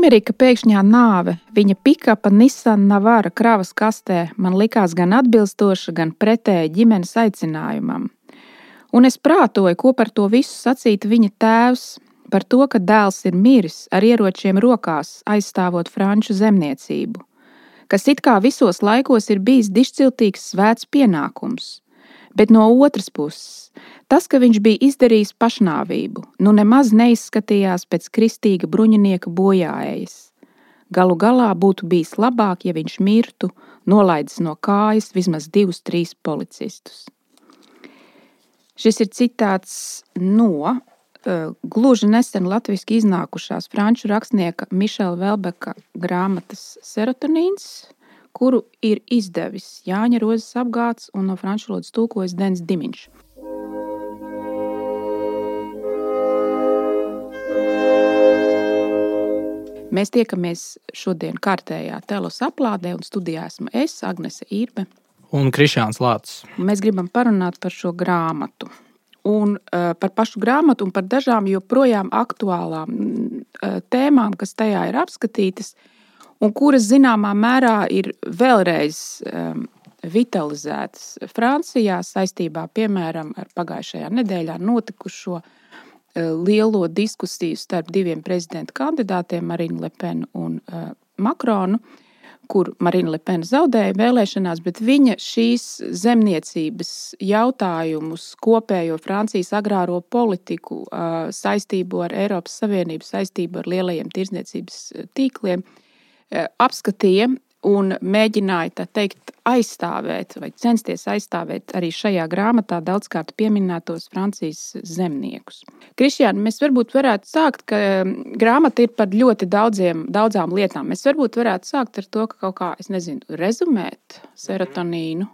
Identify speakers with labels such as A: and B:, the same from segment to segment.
A: Emerika pēkšņā nāve, viņa pikapa Nissan Navara kravas kastē man likās gan atbilstoša, gan pretēji ģimenes aicinājumam. Un es prātoju, ko par to visu sacītu viņa tēvs, par to, ka dēls ir miris ar ieročiem rokās, aizstāvot franču zemniecību, kas it kā visos laikos ir bijis dišciltīgs svēts pienākums. Bet no otras puses, tas, ka viņš bija izdarījis pašnāvību, nu nemaz neizskatījās pēc kristīga bruņinieka bojāējas. Galu galā būtu bijis labāk, ja viņš mirtu, nolaidis no kājas vismaz divus, trīs policistus. Šis ir citāts no uh, gluži nesen latviešu iznākušās franču rakstnieka Mišela Velbeka grāmatas Serotonīns, kuru ir izdevis Jāņa Rozes apgāds un no franču valodas tulkojas Dens Dimiņš. Mēs tiekamies šodien kārtējā telos aplādē, un studijā esmu es, Agnese Irbe.
B: Un Krišāns Lācis.
A: Mēs gribam parunāt par šo grāmatu. Un uh, par pašu grāmatu un par dažām joprojām aktuālām uh, tēmām, kas tajā ir apskatītas, un kuras zināmā mērā ir vēlreiz um, vitalizētas Francijā saistībā piemēram ar pagājušajā nedēļā notikušo uh, lielo diskusiju starp diviem prezidenta kandidātiem, Marinu Lepenu un uh, Makronu, kur Marina Lepena zaudēja vēlēšanās, bet viņa šīs zemniecības jautājumus, kopējo Francijas agrāro politiku, uh, saistību ar Eiropas Savienību, saistību ar lielajiem tirzniecības tīkliem, Eh, apskatīja un mēģināja tā teikt, aizstāvēt vai censties aizstāvēt arī šajā grāmatā daudzkārt pieminētos Francijas zemniekus. Kristiāna, mēs varbūt varētu sākt, ka mm, grāmata ir par ļoti daudziem, daudzām lietām. Mēs varbūt varētu sākt ar to, ka kaut kā, es nezinu, rezumēt serotonīnu.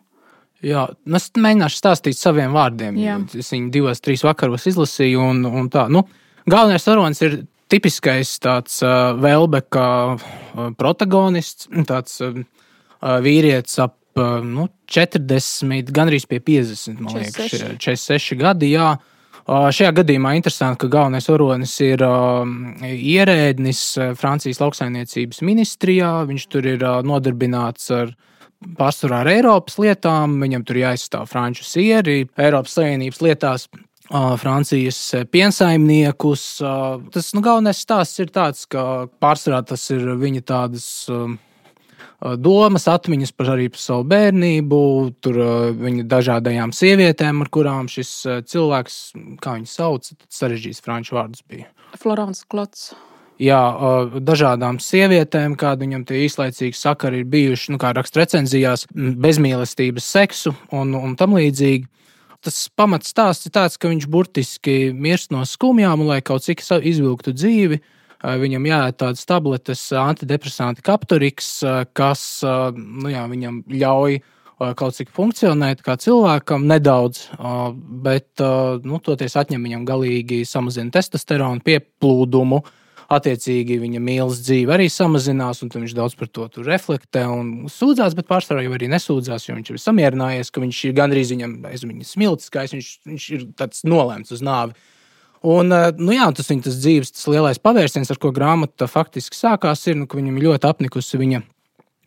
B: Jā, nu, es mēģināšu stāstīt saviem vārdiem. Jā. Es viņu divos, trīs vakaros izlasīju. Un, un tā, nu, galvenais varonis ir tipiskais tāds uh, Velbeka uh, protagonists, tāds uh, vīrietis ap uh, nu, 40, gandrīz pie 50, man 46. liekas, 46 gadi. Jā. Uh, šajā gadījumā interesanti, ka galvenais varonis ir uh, ierēdnis Francijas lauksaimniecības ministrijā. Viņš tur ir uh, nodarbināts ar pārsvarā ar Eiropas lietām, viņam tur jāizstāv franču sieri, Eiropas Savienības lietās Francijas piensaimniekus. Tas nu, galvenais stāsts ir tāds, ka pārsvarā tas ir viņa tādas domas, atmiņas par arī par savu bērnību, tur viņa dažādajām sievietēm, ar kurām šis cilvēks, kā viņu sauc, sarežģījis franču vārdus bija.
A: Florence Klots.
B: Jā, dažādām sievietēm, kāda viņam tie īslaicīgi sakari ir bijuši, nu, kā raksta recenzijās, bezmīlestības seksu un, un tam līdzīgi tas pamats stāsts ir tāds, ka viņš burtiski mirst no skumjām, un lai kaut cik izvilktu dzīvi, viņam jāiet tādas tabletes, antidepresanti kaptoriks, kas nu jā, viņam ļauj kaut cik funkcionēt kā cilvēkam nedaudz, bet nu, toties atņem viņam galīgi samazina testosteronu pieplūdumu attiecīgi viņa mīlestības dzīve arī samazinās, un viņš daudz par to reflektē un sūdzās, bet pārsvarā jau arī nesūdzās, jo viņš ir samierinājies, ka viņš ir gandrīz viņam aiz viņa smilts, ka viņš, viņš ir nolēmts uz nāvi. Un, eh, nu jā, tas viņa tas dzīves tas lielais pavērsiens, ar ko grāmata faktiski sākās, ir, nu, ka viņam ļoti apnikusi viņa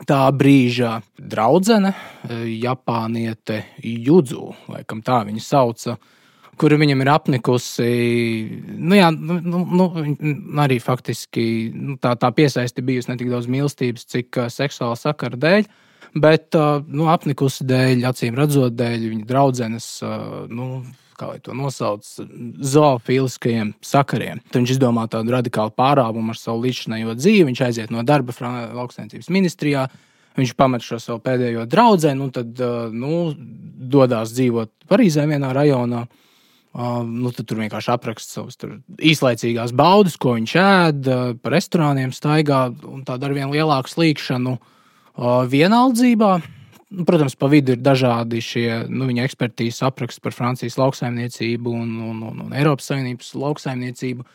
B: tā brīža draudzene, eh, Japāniete Judzu, laikam tā viņa sauca kura viņam ir apnikusi. Nu, jā, nu, nu, nu arī faktiski nu, tā, tā piesaisti bijusi ne tik daudz mīlestības, cik seksuāla sakara dēļ. Bet nu, apnikusi dēļ, acīm redzot, dēļ viņa draudzenes, nu, kā lai to nosauc, zoofiliskajiem sakariem. Tad viņš izdomā tādu radikālu pārāvumu ar savu līdzinējo dzīvi. Viņš aiziet no darba lauksainicības ministrijā. Viņš pamet šo savu pēdējo draugu, un tad nu, dodas dzīvot Parīzē, vienā rajonā. Uh, nu, tur vienkārši apraksta savas īslaicīgās baudas, ko viņš ēd, pa restorāniem staigā un tādu ar vien lielāku slīkšanu uh, vienaldzībā. Nu, protams, pa vidu ir dažādi šie nu, viņa ekspertīzes apraksti par Francijas lauksaimniecību un, un, un, un Eiropas Savienības lauksaimniecību.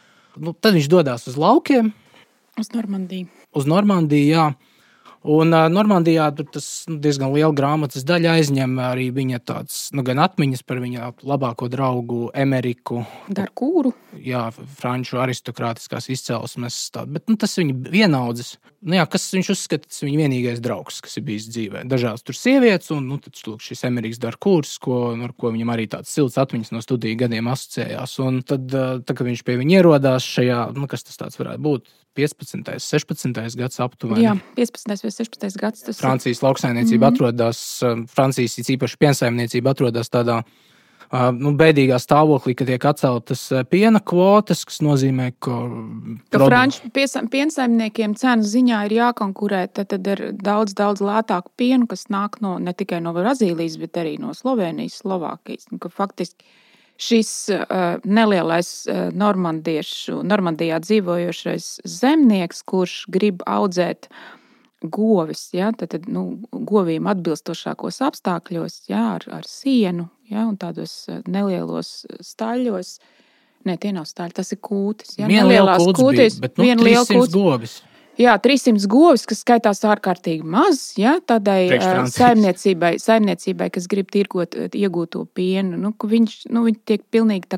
B: Nu, tad viņš dodas uz laukiem.
A: Uz Normandiju.
B: Uz Normandiju, jā. Un uh, Normandijā tur tas nu, diezgan liela grāmatas daļa aizņem arī viņa tāds, nu, gan atmiņas par viņa labāko draugu Emeriku.
A: Darkūru.
B: Jā, franču aristokrātiskās izcelsmes. Tā, bet nu, tas viņa vienaudzis. Nu, jā, kas viņš uzskata, tas viņa vienīgais draugs, kas ir bijis dzīvē. Dažās tur sievietes, un nu, tad, lūk, šis Emeriks Darkūrs, ko, nu, ar ko viņam arī tāds silts atmiņas no studiju gadiem asociējās. Un tad, tad kad viņš pie viņa ierodās šajā, nu, kas tas varētu būt, 15. un 16. gads aptuveni.
A: Jā, 15. vai 16. gads. Tas
B: Francijas lauksaimniecība mm -hmm. atrodas, um, Francijas īpaši piensaimniecība atrodas tādā uh, nu, bēdīgā stāvoklī, ka tiek atceltas uh, piena kvotas, kas nozīmē, ka.
A: ka Franču piensaimniekiem cenu ziņā ir jākonkurē tad ar daudz, daudz lētāku pienu, kas nāk no, ne tikai no Brazīlijas, bet arī no Slovenijas, Slovākijas. Faktiski šis uh, nelielais uh, Normandijā dzīvojošais zemnieks, kurš grib audzēt govis, ja, tad, tad nu, govīm atbilstošākos apstākļos, ja, ar, ar sienu ja, un tādos nelielos staļļos. Nē, tie nav staļļi, tas ir kūtis. Ja,
B: viena liela kūtis, bet nu, viena liela kūtis. Govis.
A: Jā, 300 govis, kas skaitās ārkārtīgi maz, ja, tādai uh, saimniecībai, saimniecībai, kas grib tirgot iegūto pienu, nu, viņš, nu, viņš tiek pilnīgi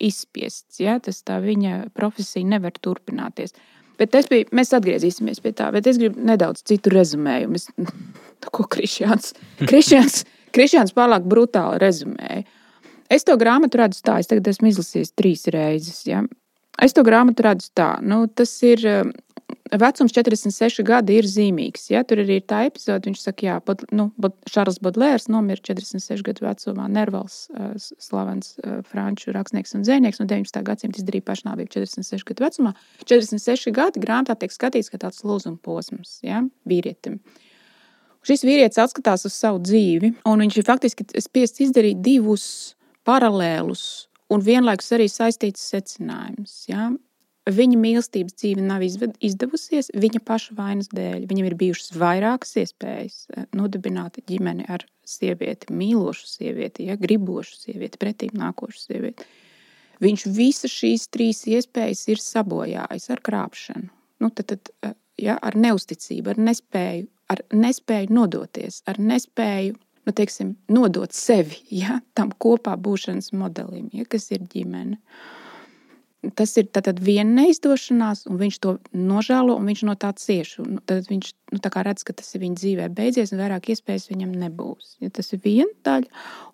A: izspiests. Ja, tas tā viņa profesija nevar turpināties. Bet bija, mēs atgriezīsimies pie tā, bet es gribu nedaudz citu rezumējumu. Es, ko Krišjāns, Krišjāns, Krišjāns pārāk brutāli rezumēja. Es to grāmatu redzu tā, es tagad esmu izlasījis trīs reizes. Ja. Es to grāmatu redzu tā, nu, tas ir vecums 46 gadi ir zīmīgs. Ja? Tur arī ir tā epizode, viņš saka, jā, bod, nu, bod, Šarls Bodlērs nomira 46 gadu vecumā. Nervals, uh, slavens uh, franču rakstnieks un dzēnieks, no 19. gadsimta izdarīja pašnāvību 46 gadu vecumā. 46 gadi grāmatā tiek skatīts kā tāds lūzuma posms ja? vīrietim. Šis vīrietis atskatās uz savu dzīvi, un viņš ir faktiski spiests izdarīt divus paralēlus un vienlaikus arī saistītus secinājumus. Ja? Viņa mīlestības dzīve nav izdevusies viņa paša vainas dēļ. Viņam ir bijušas vairākas iespējas eh, nodibināt ģimeni ar sievieti, mīlošu sievieti, ja, gribošu sievieti, pretīm nākošu sievieti. Viņš visas šīs trīs iespējas ir sabojājis ar krāpšanu, nu, tad, tad, eh, ja, ar neusticību, ar nespēju, ar nespēju nodoties, ar nespēju nu, teiksim, nodot sevi ja, tam kopā būšanas modelim, ja, kas ir ģimene. Uh, tas ir viena neizdošanās, un viņš to nožēlo, un viņš no tā cieš. Un tad viņš nu, redz, ka tas ir viņa dzīvē beidzies, un vairāk iespējas viņam nebūs. Ja tas ir viena daļa.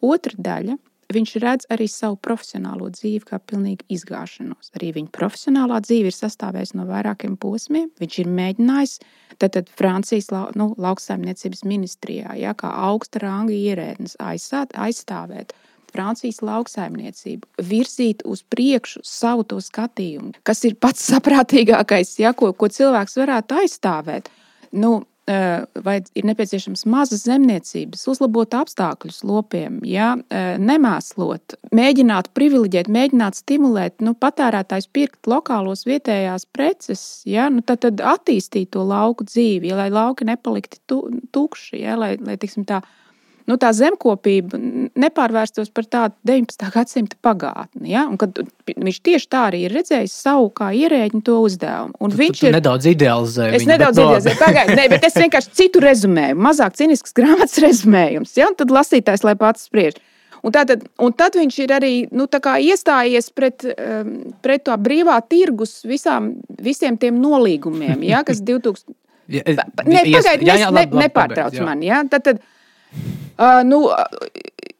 A: Otra daļa. Viņš redz arī savu profesionālo dzīvi kā pilnīgi izgāšanos. Arī viņa profesionālā dzīve ir sastāvējusi no vairākiem posmiem. Viņš ir mēģinājis tad, tad Francijas nu, lauksaimniecības ministrijā, ja, kā augsta ranga ierēdnis, aizstāt, aizstāvēt Francijas lauksaimniecību, virzīt uz priekšu savu to skatījumu, kas ir pats saprātīgākais, ja, ko, ko cilvēks varētu aizstāvēt. Nu, eh, vai ir nepieciešams mazas zemniecības, uzlabot apstākļus lopiem, ja, eh, nemēslot, mēģināt privileģēt, mēģināt stimulēt nu, patērētājs pirkt lokālos vietējās preces, ja, nu, tad, tad attīstīt to lauku dzīvi, ja, lai lauki nepaliktu tu, tukši, ja, lai, lai tiksim, tā nu, tā zemkopība nepārvērstos par tādu 19. gadsimta pagātni. Ja? Un, viņš tieši tā arī ir redzējis savu kā ierēģi to uzdevumu. Un
B: tu, viņš tu, tu ir nedaudz idealizējis.
A: Es nedaudz idealizēju, pagaidiet, ne, bet es vienkārši citu rezumēju, mazāk cinisks grāmatas rezumējums. Ja? Un tad lasītājs lai pats spriež. Un, tātad, un tad viņš ir arī nu, iestājies pret, um, pret to brīvā tirgus visām, visiem tiem nolīgumiem, ja, kas 2000. Ja, ne, pagaid, jā, jā, labi, ne, nepārtrauc mani. Ja? Tad, tad, Uh, nu,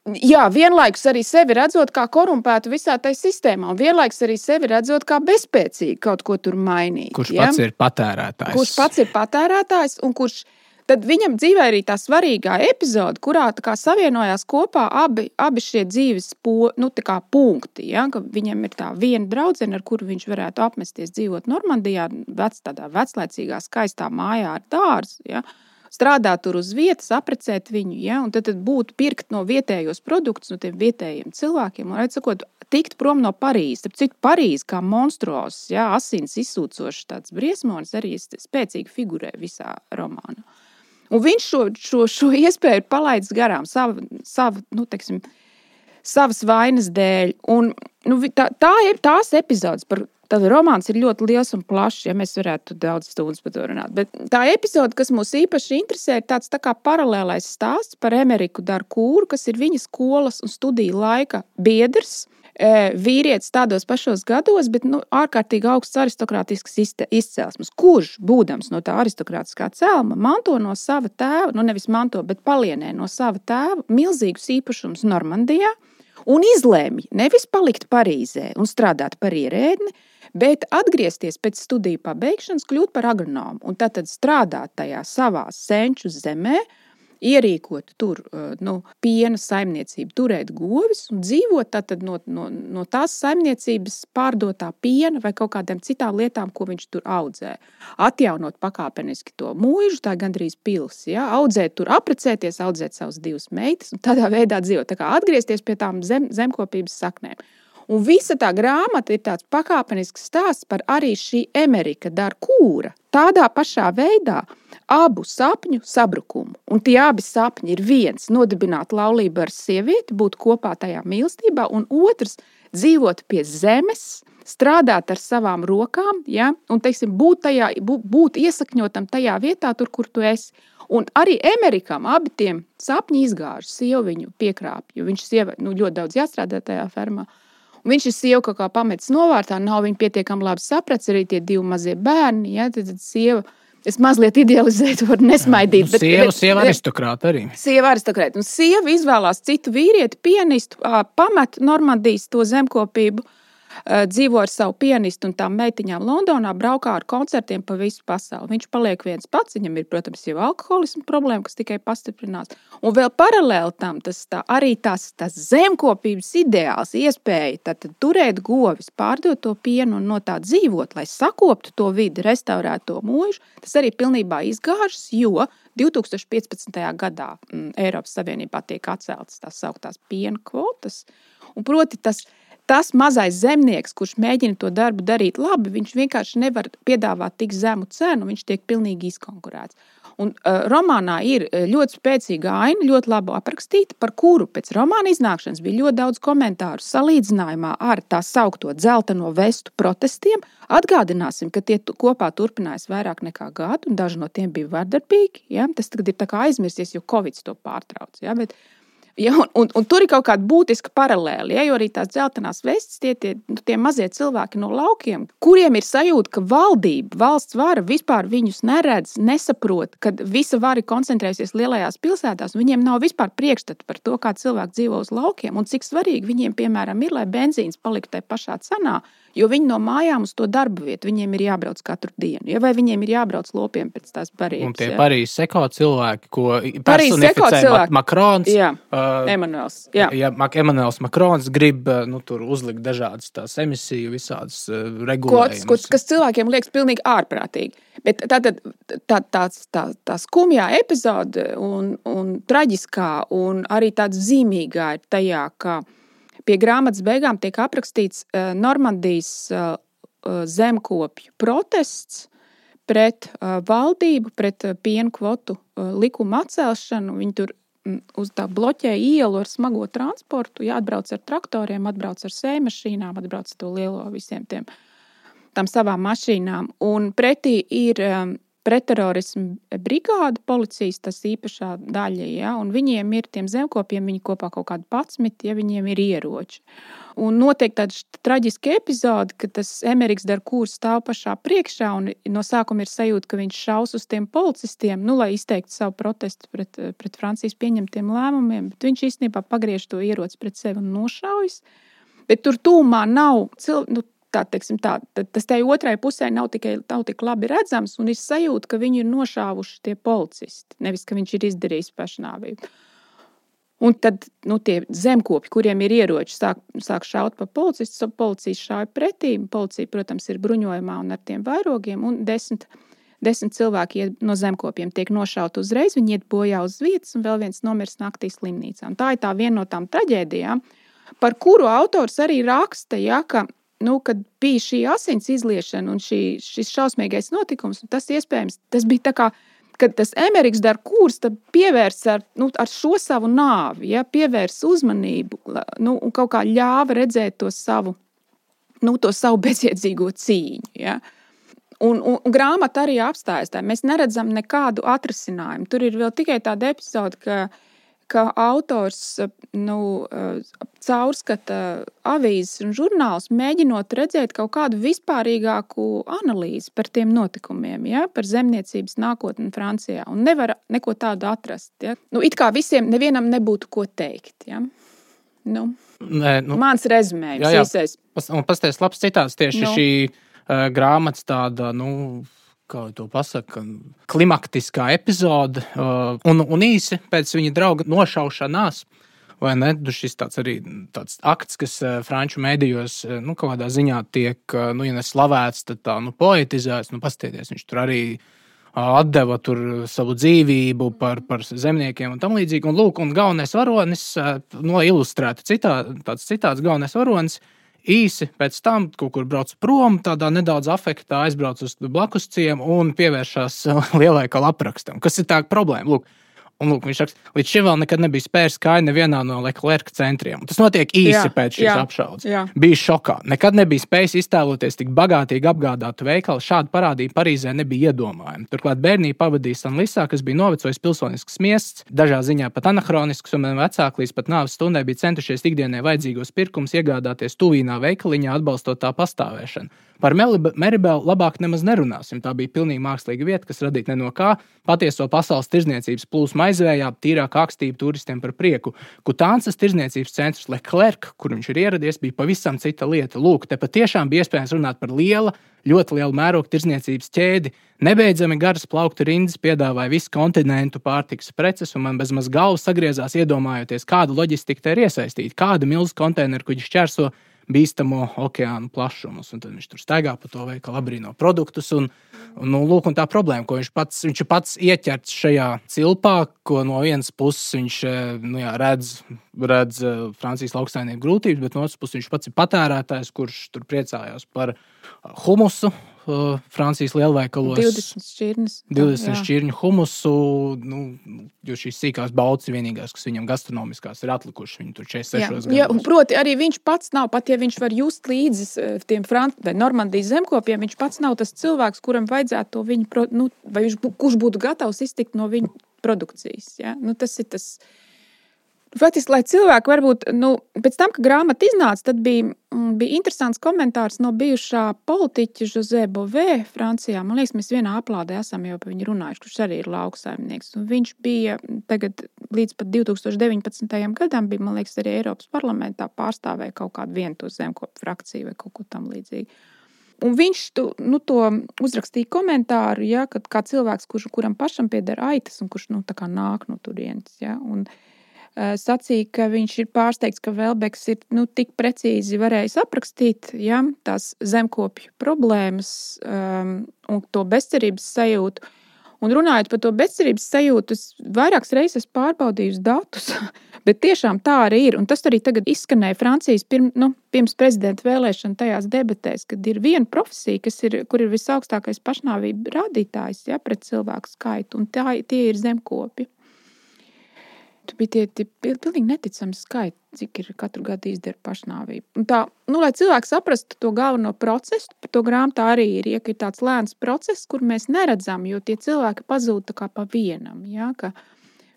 A: Jā, vienlaikus arī sevi redzot kā korumpētu visā tajā sistēmā, un vienlaikus arī sevi redzot kā bezspēcīgu kaut ko tur mainīt.
B: Kurš ja? pats ir patērētājs?
A: Kurš pats ir patērētājs un kurš tad viņam dzīvē arī tā svarīgā epizode, kurā savienojās kopā abi, abi šie dzīves po, nu, punkti. Ja? Viņam ir tā viena draudzene, ar kuru viņš varētu apmesties dzīvot Normandijā, vec, tādā veclaicīgā, skaistā mājā ar dārzu. Ja? Strādāt tur uz vietas, aprecēt viņu, ja, un tad, tad būtu pirkt no vietējos produktus, no tiem vietējiem cilvēkiem, un, sakot, tikt prom no Parīzes. Tāpēc citu Parīzi kā monstros, ja, asins izsūcošs tāds briesmonis arī spēcīgi figurē visā romānā. Un viņš šo, šo, šo iespēju ir palaidis garām savu, savu nu, teiksim, savas vainas dēļ. Un, nu, tā, tā tās epizodes, par, Tad romāns ir ļoti liels un plašs, ja mēs varētu daudz stundas par to runāt. Bet tā epizode, kas mūs īpaši interesē, ir tāds tā kā paralēlais stāsts par Emeriku Darkūru, kas ir viņa skolas un studiju laika biedrs. Vīrietis tādos pašos gados, bet nu, ārkārtīgi augsts aristokrātisks izcelsmes, kurš, būdams no tā aristokrātiskā cēluma, manto no sava tēva, nu nevis manto, bet palienē no sava tēva milzīgus īpašumus Normandijā un izlēma nevis palikt Parīzē un strādāt par ierēdni, bet atgriezties pēc studiju pabeigšanas, kļūt par agronomu un tad strādāt tajā savā senču zemē ierīkot tur nu, piena saimniecību, turēt govis un dzīvot no, no, no tās saimniecības pārdotā piena vai kaut kādām citām lietām, ko viņš tur audzē. Atjaunot pakāpeniski to mūžu, tā gandrīz pilsēta, ja? audzēt tur, apprecēties, audzēt savas divas meitas un tādā veidā dzīvot. Tā kā atgriezties pie tām zem, zemkopības saknēm. Un visa tā grāmata ir tāds pakāpenisks stāsts par arī šī Amerika Darkūra. Tādā pašā veidā abu sapņu sabrukumu. Un tie abi sapņi ir viens - nodibināt laulību ar sievieti, būt kopā tajā mīlestībā, un otrs - dzīvot pie zemes, strādāt ar savām rokām, ja? un teiksim, būt, tajā, būt iesakņotam tajā vietā, tur, kur tu esi. Un arī Amerikam abi tiem sapņi izgāžas, sieva viņu piekrāpja, jo viņš sieva, nu, ļoti daudz jāstrādā tajā fermā. Un viņš ir sieva kaut kā pametis novārtā, nav viņa pietiekami labi sapratis, arī tie divi mazie bērni. Ja, tad, tad sieva, es mazliet idealizēju, varu nesmaidīt.
B: Bet, sieva, bet, sieva aristokrāta arī.
A: Sieva aristokrāta. Un sieva izvēlās citu vīrieti, pianistu, pamet Normandijas to zemkopību Eh, dzīvo ar savu pianistu un tām meitiņām Londonā, braukā ar koncertiem pa visu pasauli. Viņš paliek viens pats, viņam ir, protams, jau alkoholisma problēma, kas tikai pastiprinās. Un vēl paralēli tam tas tā, arī tas, tas zemkopības ideāls, iespēja tad, turēt govis, pārdot to pienu un no tā dzīvot, lai sakoptu to vidi, restaurētu to mūžu, tas arī pilnībā izgāžas, jo 2015. gadā m, Eiropas Savienībā tiek atceltas tās sauktās piena kvotas. Un proti, tas tas mazais zemnieks, kurš mēģina to darbu darīt labi, viņš vienkārši nevar piedāvāt tik zemu cenu, viņš tiek pilnīgi izkonkurēts. Un, uh, romānā ir ļoti spēcīga aina, ļoti labi aprakstīta, par kuru pēc romāna iznākšanas bija ļoti daudz komentāru salīdzinājumā ar tā saucamo dzelteno vestu protestiem. Atgādināsim, ka tie kopā turpinājās vairāk nekā gadu, un daži no tiem bija vardarbīgi. Ja? Tas tagad ir aizmirsties, jo Covid to pārtrauc. Ja? Bet, uh, Ja, un, un, un tur ir kaut kāda būtiska paralēla. Ja, jo arī tās dzeltenās vestes, tie, tie, nu, tie mazie cilvēki no laukiem, kuriem ir sajūta, ka valdība, valsts vara vispār viņus neredz, nesaprot, ka visa vara koncentrēsies lielajās pilsētās. Viņiem nav vispār priekšstata par to, kā cilvēki dzīvo uz laukiem un cik svarīgi viņiem, piemēram, ir, lai benzīns paliktu tajā pašā cenā. Jo viņi no mājām uz to darbu vietu, viņiem ir jābrauc katru dienu, ja, vai viņiem ir jābrauc lopiem pēc tās barības.
B: Un tie ja. Parīzes seko cilvēki, ko personificē Makrons.
A: Jā, uh, Emanuels. Jā,
B: ja Emanuels Makrons grib nu, tur uzlikt dažādas tās emisiju, visādas uh, regulējumus.
A: Ko, kas cilvēkiem liekas pilnīgi ārprātīgi. Bet tā, tā, tā, tā, tā, tā skumjā epizode un, un traģiskā un arī tāda zīmīgā ir tajā, ka Pie grāmatas beigām tiek aprakstīts uh, Normandijas uh, zemkopju protests pret valdību, pret piena kvotu likuma atcelšanu. Viņi tur mm, uz tā bloķē ielu ar smago transportu, jāatbrauc ar traktoriem, atbrauc ar sēmašīnām, atbrauc ar to lielo visiem tiem tam savām mašīnām. Un pretī ir um, pretterorismu brigāde, policijas tas īpašā daļa, ja, un viņiem ir tiem zemkopiem, viņi kopā kaut kādi patsmiti, ja viņiem ir ieroči. Un notiek tāda traģiska epizode, ka tas Emeriks Darkūrs stāv pašā priekšā un no sākuma ir sajūta, ka viņš šaus uz tiem policistiem, nu, lai izteiktu savu protestu pret, pret Francijas pieņemtiem lēmumiem, bet viņš īstenībā pagriež to ieroci pret sevi un nošaujas. Bet tur tūmā nav cilvēku. Nu, tā, teiksim, tā, tas tai otrai pusē nav, tikai, nav tik labi redzams, un ir sajūta, ka viņu ir nošāvuši tie policisti, nevis ka viņš ir izdarījis pašnāvību. Un tad nu, tie zemkopi, kuriem ir ieroči, sāk, sāk šaut pa policistu. Policija šāva pretī. Policija, protams, ir bruņojumā un ar tiem vairogiem. Un desmit, desmit cilvēki no zemkopiem tiek nošauti uzreiz. Viņi iet bojā uz vietas, un vēl viens nomirs naktī slimnīcā. Un tā ir tā viena no tām traģēdijām, par kuru autors arī raksta, ja, ka nu, kad bija šī asins izliešana un šī, šis šausmīgais notikums, tas iespējams tas bija tā kā. Kad tas Emeriks Darkūrs pievērs ar, nu, ar šo savu nāvi, ja, pievērs uzmanību nu, un kaut kā ļāva redzēt to savu nu, to savu bezjēdzīgo cīņu. Ja? Un, un, un grāmata arī apstājas tā. Mēs neredzam nekādu atrisinājumu. Tur ir vēl tikai tāda epizode, ka, ka autors nu, caurskata avīzes un žurnālus, mēģinot redzēt kaut kādu vispārīgāku analīzi par tiem notikumiem, ja, par zemniecības nākotni Francijā. Un nevar neko tādu atrast. Ja. Nu, it kā visiem, nevienam nebūtu ko teikt. Ja. Nu.
B: Nē, nu,
A: Mans rezumējums, jā. īsais.
B: Un pasties labs citāts tieši nu. šī uh, grāmatas tāda, nu, kā to pasaka, klimaktiskā epizode. Uh, un, un īsi pēc viņa drauga nošaušanās. Vai ne? Nu, šis tāds arī tāds akts, kas uh, franču mēdījos nu, kaut kādā ziņā tiek, uh, nu, ja neslavēts, tad tā nu, poetizēts. Nu, Pastieties, viņš tur arī atdeva savu dzīvību par, par zemniekiem un tam līdzīgi. Un, lūk, un galvenais varonis, no ilustrēta citā, tāds citāts, galvenais varonis. Īsi pēc tam kaut kur brauc prom, tādā nedaudz afektā, aizbrauc uz blakus ciemu un pievēršās lielai kalaprakstam. Kas ir tā problēma? Lūk, Un, lūk, viņš saka, līdz šim vēl nekad nebija spērs kāja nevienā no Leclerc centriem. Tas notiek īsi jā, pēc šīs apšaudes. Bija šokā. Nekad nebija spējis iztēloties tik bagātīgi apgādātu veikalu. Šādu parādību Parīzē nebija iedomājama. Turklāt bērnība pavadīja Sanlisā, kas bija novecojis pilsonisks miests, dažā ziņā pat anahronisks, un man vecāki līdz pat nāves stundai bija centušies ikdienai vajadzīgos pirkumus iegādāties tuvīnā veikaliņā, atbalstot tā pastāvēšanu. Par Meribelu labāk nemaz nerunāsim. Tā bija pilnīgi mākslīga vieta, kas radīta ne no kā. Patieso pasaules tirzniecības plūsmu aizvējā, tīrāk akstību turistiem par prieku. Kutānsas tirzniecības centrs Leclerc, kur viņš ir ieradies, bija pavisam cita lieta. Lūk, te patiešām bija iespējams runāt par lielu, ļoti lielu mērogu tirzniecības ķēdi. Nebeidzami garas plauktu rindas piedāvāja visu kontinentu pārtikas preces, un man bezmaz galva sagriezās, iedomājoties, kāda loģistika te ir iesaistīta, kāda milzu konteineru kuģi šķērso bīstamo okeānu plašumus. Tad viņš tur staigā pa to veikalu, abrīno produktus. Un, un, nu, lūk, un tā problēma, ko viņš pats, viņš pats ieķerts šajā cilpā, ko no vienas puses viņš eh, nu, jā, redz, redz eh, Francijas lauksaimnieku grūtības, bet no otras puses viņš pats ir patērētājs, kurš tur priecājās par humusu uh, Francijas lielveikalos.
A: 20 šķirnes.
B: 20 jā. šķirņu humusu. Nu, jo šīs sīkās baudas ir vienīgās, kas viņam gastronomiskās ir atlikušas. Viņi tur 46
A: jā. gados. Proti, arī viņš pats nav, pat ja viņš var just līdzi eh, tiem Fran vai Normandijas zemkopiem, viņš pats nav tas cilvēks, kuram vajadzētu to viņu, nu, vai viņš, kurš būtu gatavs iztikt no viņa produkcijas. Ja? Nu, tas ir tas. Faktiski, lai cilvēki varbūt, nu, pēc tam, kad grāmata iznāca, tad bija, mm, bija interesants komentārs no bijušā politiķa Jose Bovē, Francijā. Man liekas, mēs vienā aplādē esam jau par viņu runājuši, kurš arī ir lauksaimnieks. Un viņš bija tagad līdz pat 2019. gadam, bija, man liekas, arī Eiropas parlamentā pārstāvēja kaut kādu vienu to zemkopu frakciju vai kaut ko tam līdzīgu. Un viņš tu, nu, to uzrakstīja komentāru, ja, kad kā cilvēks, kurš, kuram pašam pieder aitas un kurš nu, nāk no turienes. Ja, un, uh, sacīja, ka viņš ir pārsteigts, ka Velbeks ir nu, tik precīzi varējis aprakstīt ja, tās zemkopju problēmas um, un to bezcerības sajūtu. Un runājot par to bezcerības sajūtu, es vairākas reizes pārbaudīju datus, bet tiešām tā arī ir. Un tas arī tagad izskanēja Francijas pirm, nu, pirms prezidenta vēlēšana tajās debatēs, kad ir viena profesija, ir, kur ir visaugstākais pašnāvību rādītājs ja, pret cilvēku skaitu, un tā, tie ir zemkopi. Tur bija tie, tie pilnīgi neticami skaiti, cik ir katru gadu izdara pašnāvību. Un tā, nu, lai cilvēks saprastu to galveno procesu, par to grāmatā arī ir, ja, ir tāds lēns process, kur mēs neredzam, jo tie cilvēki pazūd kā pa vienam. Ja, ka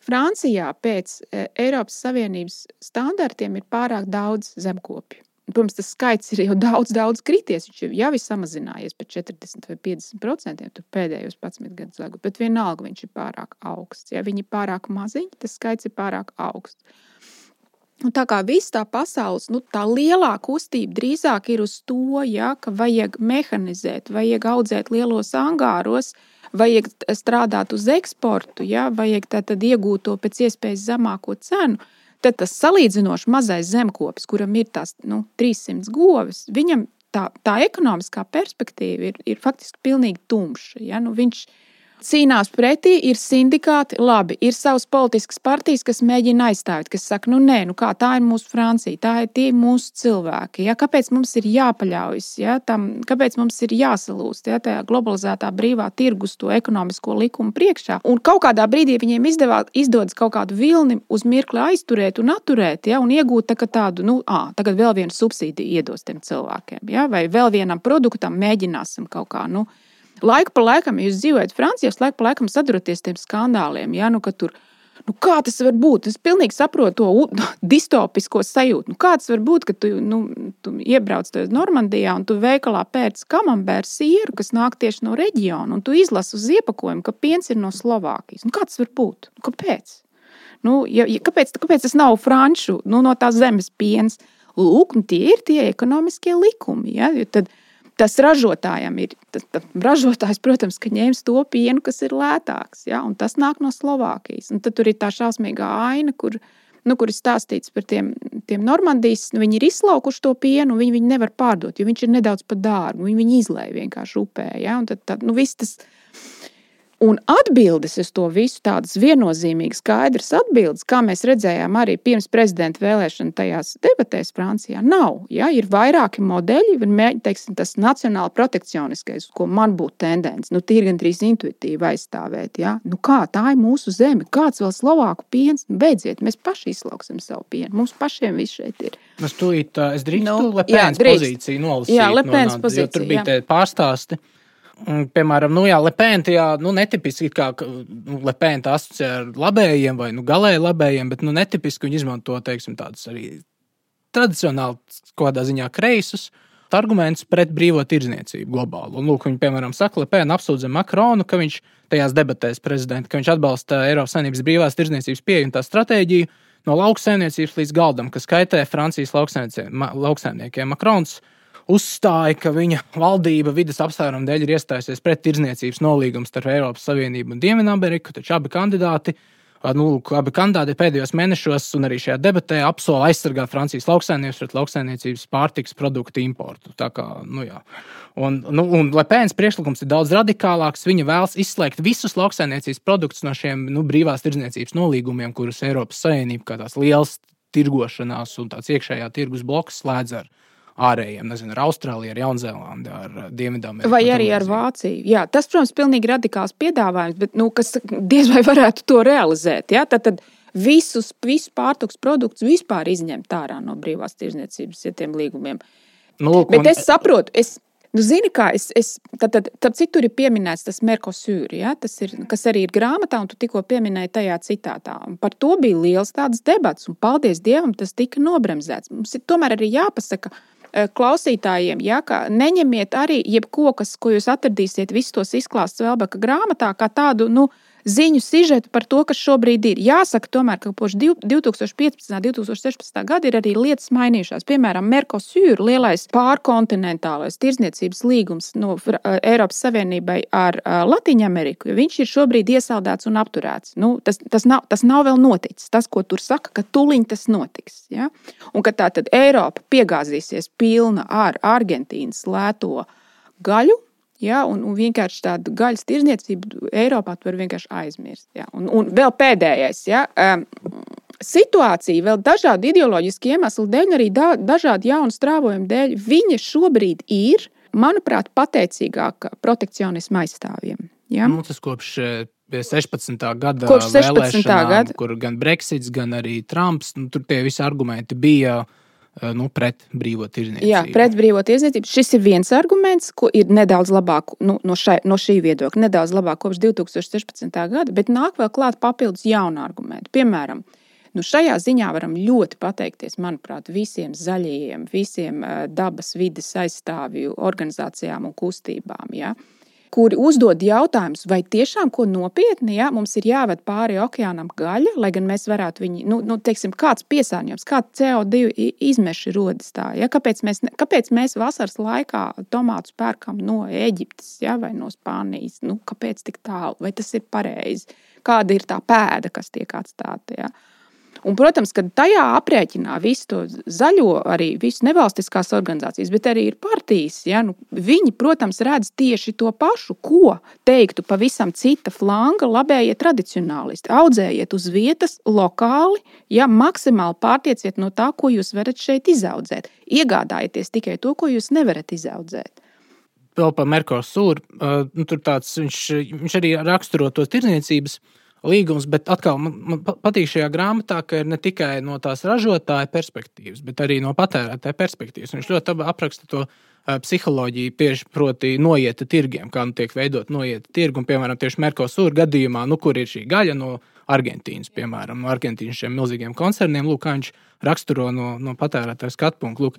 A: Francijā pēc e, Eiropas Savienības standartiem ir pārāk daudz zemkopju. Protams, tas skaits ir jau daudz, daudz krities. Viņš jau ir samazinājies par 40 vai 50 procentiem pēdējos 11 gadus laikā, bet vienalga viņš ir pārāk augsts. Ja viņi ir pārāk maziņi, tas skaits ir pārāk augsts. Un tā kā viss tā pasaules, nu, tā lielā kustība drīzāk ir uz to, ja, ka vajag mehanizēt, vajag audzēt lielos angāros, vajag strādāt uz eksportu, ja, vajag tātad iegūt to pēc iespējas zemāko cenu. Tad tas salīdzinoši mazais zemkopis, kuram ir tās nu, 300 govis, viņam tā, tā ekonomiskā perspektīva ir, ir faktiski pilnīgi tumša. Ja? Nu, viņš, cīnās pretī, ir sindikāti, labi, ir savas politiskas partijas, kas mēģina aizstāvēt, kas saka, nu nē, nu kā tā ir mūsu Francija, tā ir tie mūsu cilvēki. Ja? Kāpēc mums ir jāpaļaujas, ja? Tam, kāpēc mums ir jāsalūst ja? tajā globalizētā brīvā tirgus to ekonomisko likumu priekšā? Un kaut kādā brīdī viņiem izdevā, izdodas kaut kādu vilni uz mirkli aizturēt un atturēt, ja? un iegūt tā, tādu, nu, à, tagad vēl vienu subsīdiju iedos tiem cilvēkiem, ja? vai vēl vienam produktam mēģināsim kaut kā. Nu, Laiku pa laikam, ja jūs dzīvojat Francijā, laiku pa laikam saduraties tiem skandāliem. Ja? Nu, tur, nu, kā tas var būt? Es pilnīgi saprotu to distopisko sajūtu. Nu, kā tas var būt, ka tu, nu, tu iebrauc Normandijā un tu veikalā pēc kamambēra sieru, kas nāk tieši no reģiona, un tu izlasi uz iepakojumu, ka piens ir no Slovākijas. Nu, kā tas var būt? Nu, kāpēc? Nu, ja, ja, kāpēc, kāpēc tas nav franču, nu, no tās zemes piens? Lūk, nu, tie ir tie ekonomiskie likumi. Ja? Tad, tas ražotājam ir. Tas, tas ražotājs, protams, ka ņems to pienu, kas ir lētāks, ja, un tas nāk no Slovākijas. Un tad tur ir tā šausmīgā aina, kur, nu, kur ir stāstīts par tiem, tiem Normandijas. Nu, viņi ir izslaukuši to pienu, viņi viņu nevar pārdot, jo viņš ir nedaudz par dārgu. Viņi viņu izlaiž vienkārši upē. Ja, un tad, tad, nu, viss tas Un atbildes uz to visu, tādas viennozīmīgas, skaidras atbildes, kā mēs redzējām arī pirms prezidenta vēlēšana tajās debatēs Francijā, nav. Ja? Ir vairāki modeļi, un teiksim, tas nacionāli protekcioniskais, ko man būtu tendence, nu, ir gandrīz intuitīvi aizstāvēt. Ja? Nu, kā tā ir mūsu zeme, kāds vēl slovāku piens, nu, beidziet, mēs paši izslauksim savu pienu. Mums pašiem viss šeit ir.
B: Es, tūīt, es drīkstu nu, Lepēnas pozīciju nolasīt. Jā, Lepēnas pozīcija. Tur bija pārstāsti. Piemēram, nu, jā, Lepēna tajā nu, netipiski, kā nu, Lepēna asociē ar labējiem vai nu, galēji labējiem, bet nu, netipiski viņi izmanto teiksim, tādus arī tradicionāli, kādā ziņā kreisus argumentus pret brīvo tirdzniecību globāli. Un, lūk, viņi, piemēram, saka, Lepēna apsūdza Makronu, ka viņš tajās debatēs prezidenta, ka viņš atbalsta Eiropas Savienības brīvās tirdzniecības pieeju un tā stratēģiju no lauksaimniecības līdz galdam, kas kaitē Francijas lauksaimniekiem. Makrons uzstāja, ka viņa valdība vidas apsvērumu dēļ ir iestājusies pret tirdzniecības nolīgumu starp Eiropas Savienību un Dienvidameriku, taču abi kandidāti. Nu, abi kandidāti pēdējos mēnešos un arī šajā debatē apsola aizsargāt Francijas lauksaimniecības pret lauksaimniecības pārtiks produktu importu. Tā kā, nu, jā. un, nu, un Lepēns priekšlikums ir daudz radikālāks. Viņa vēlas izslēgt visus lauksaimniecības produktus no šiem nu, brīvās tirdzniecības nolīgumiem, kurus Eiropas Savienība kā tās liels tirgošanās un tāds iekšējā tirgus bloks slēdz ar ārējiem, nezinu, ar Austrāliju, ar Jaunzēlandi, ar Dienvidameriku.
A: Vai arī ar Vāciju. Jā, tas, protams, ir pilnīgi radikāls piedāvājums, bet nu, kas diez vai varētu to realizēt. Ja? Tad, tad visus, visus pārtiks produktus vispār izņemt ārā no brīvās tirzniecības ja līgumiem. Nu, bet un... es saprotu, es, Nu, zini, kā es, es tad, tad, tad citur ir pieminēts tas Merkosūri, ja, tas ir, kas arī ir grāmatā, un tu tikko pieminēji tajā citātā. Un par to bija liels tāds debats, un paldies Dievam, tas tika nobremzēts. Mums ir tomēr arī jāpasaka, ka Eh, klausītājiem, ja, ka neņemiet arī jebko, kas, ko jūs atradīsiet, visus tos izklāstus Vēlbeka grāmatā, kā tādu nu, ziņu sižetu par to, kas šobrīd ir. Jāsaka, tomēr, ka kopš 2015. un 2016. gada ir arī lietas mainījušās. Piemēram, Merkosūra lielais pārkontinentālais tirzniecības līgums no eh, Eiropas Savienībai ar eh, Latviju Ameriku. Viņš ir šobrīd iesaldēts un apturēts. Nu, tas, tas, nav, tas nav vēl noticis. Tas, ko tur saka, ka tuliņ tas notiks. Ja? Un ka tā tad Eiropa piegāzīsies pilna ar Argentīnas lēto gaļu, Ja, un, un vienkārši tādu gaļas tirzniecību Eiropā var vienkārši aizmirst. Ja. Un, un vēl pēdējais. Ja, um, situācija, vēl dažādu ideoloģisku iemeslu dēļ, arī da, dažādu jaunu strāvojumu dēļ, viņa šobrīd ir, manuprāt, pateicīgāka protekcionisma aizstāvjiem. Ja?
B: Nu, tas kopš 16. gada kopš 16. gada, kur gan Brexits, gan arī Trumps, nu, tur tie visi argumenti bija Eh, nu, pret brīvo tirdzniecību.
A: Jā, pret brīvo tirdzniecību. Šis ir viens arguments, ko ir nedaudz labāk nu, no, šai, no šī viedokļa, nedaudz labāk kopš 2016. gada, bet nāk vēl klāt papildus jaunu argumentu. Piemēram, Nu, šajā ziņā varam ļoti pateikties, manuprāt, visiem zaļajiem, visiem eh, dabas vides aizstāvju organizācijām un kustībām. Ja? Uh, kuri uzdod jautājumus, vai tiešām ko nopietni ja, mums ir jāved pāri okeānam gaļa, lai gan mēs varētu viņu, nu, nu teiksim, kāds piesārņojums, kāds CO2 izmeši rodas tā. Ja, kāpēc, mēs, kāpēc mēs vasaras laikā tomātus pērkam no Eģiptes ja, vai no Spānijas? Nu, kāpēc tik tālu? Vai tas ir pareizi? Kāda ir tā pēda, kas tiek atstāta? Ja? Un, protams, ka tajā aprēķinā visu to zaļo, arī visu nevalstiskās organizācijas, bet arī ir partijas. Ja? Nu, viņi, protams, redz tieši to pašu, ko teiktu pavisam cita flanga labējie tradicionālisti. Audzējiet uz vietas, lokāli, ja maksimāli pārtieciet no tā, ko jūs varat šeit izaudzēt. Iegādājieties tikai to, ko jūs nevarat izaudzēt
B: vēl par Merkosūru. Uh, nu, tur tāds, viņš, viņš arī raksturo tos tirdzniecības līgums, bet atkal man, man patīk šajā grāmatā, ka ir ne tikai no tās ražotāja perspektīvas, bet arī no patērētāja perspektīvas. Viņš ļoti apraksta to psiholoģiju, tieši proti, noieta tirgiem, kā nu tiek veidot noieta tirgi. Un, piemēram, tieši Merkosūra gadījumā, nu, kur ir šī gaļa no Argentīnas, piemēram, no Argentīnas šiem milzīgiem koncerniem, lūk, kā viņš raksturo no, no patērētāja skatu punktu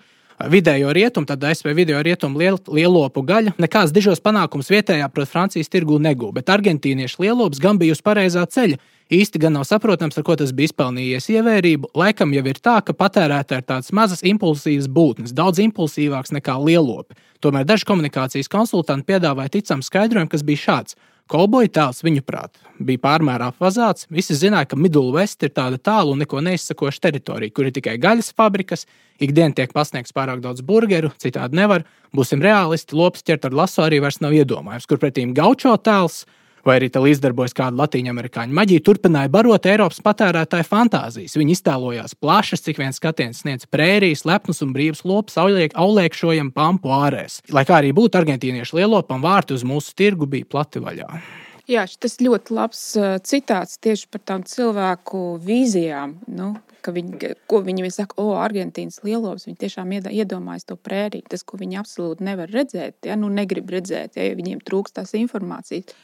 B: vidējo rietumu, tad ASV vidējo rietumu liel, lielopu gaļa nekāds dižos panākums vietējā, protams, Francijas tirgū negūta. Bet argentīniešu lielops gan bija uz pareizā ceļa. Īsti gan nav saprotams, ar ko tas bija izpelnījies ievērību. Laikam jau ir tā, ka patērētāji ir tādas mazas impulsīvas būtnes, daudz impulsīvākas nekā lielopi. Tomēr daži komunikācijas konsultanti piedāvāja ticamu skaidrojumu, kas bija šāds. Kauboja tēls, viņuprāt, bija pārmērā apvazāts. Visi zināja, ka Middle West ir tāda tālu un neko neizsakoša teritorija, kur ir tikai gaļas fabrikas, ikdienā tiek pasniegts pārāk daudz burgeru, citādi nevar. Būsim realisti, lops ķert ar lasu arī vairs nav iedomājams, kur pretīm gaučo tēls vai arī tā līdzdarbojas kāda latīņamerikāņu maģija, turpināja barot Eiropas patērētāju fantāzijas. Viņi iztēlojās plašas, cik viens skatiens sniedz prērijas, lepnus un brīvs lops, aulēkšojam pampu ārēs. Lai kā arī būtu argentīniešu lielopam, vārti uz mūsu tirgu bija plati vaļā.
A: Jā, tas ļoti labs citāts tieši par tām cilvēku vīzijām. Nu, viņi, ko viņi saka, o, Argentīnas lielops, viņi tiešām iedomājas to prēriju. Tas, ko viņi absolūti nevar redzēt, ja nu negrib redzēt, ja viņiem trūkst tās informācijas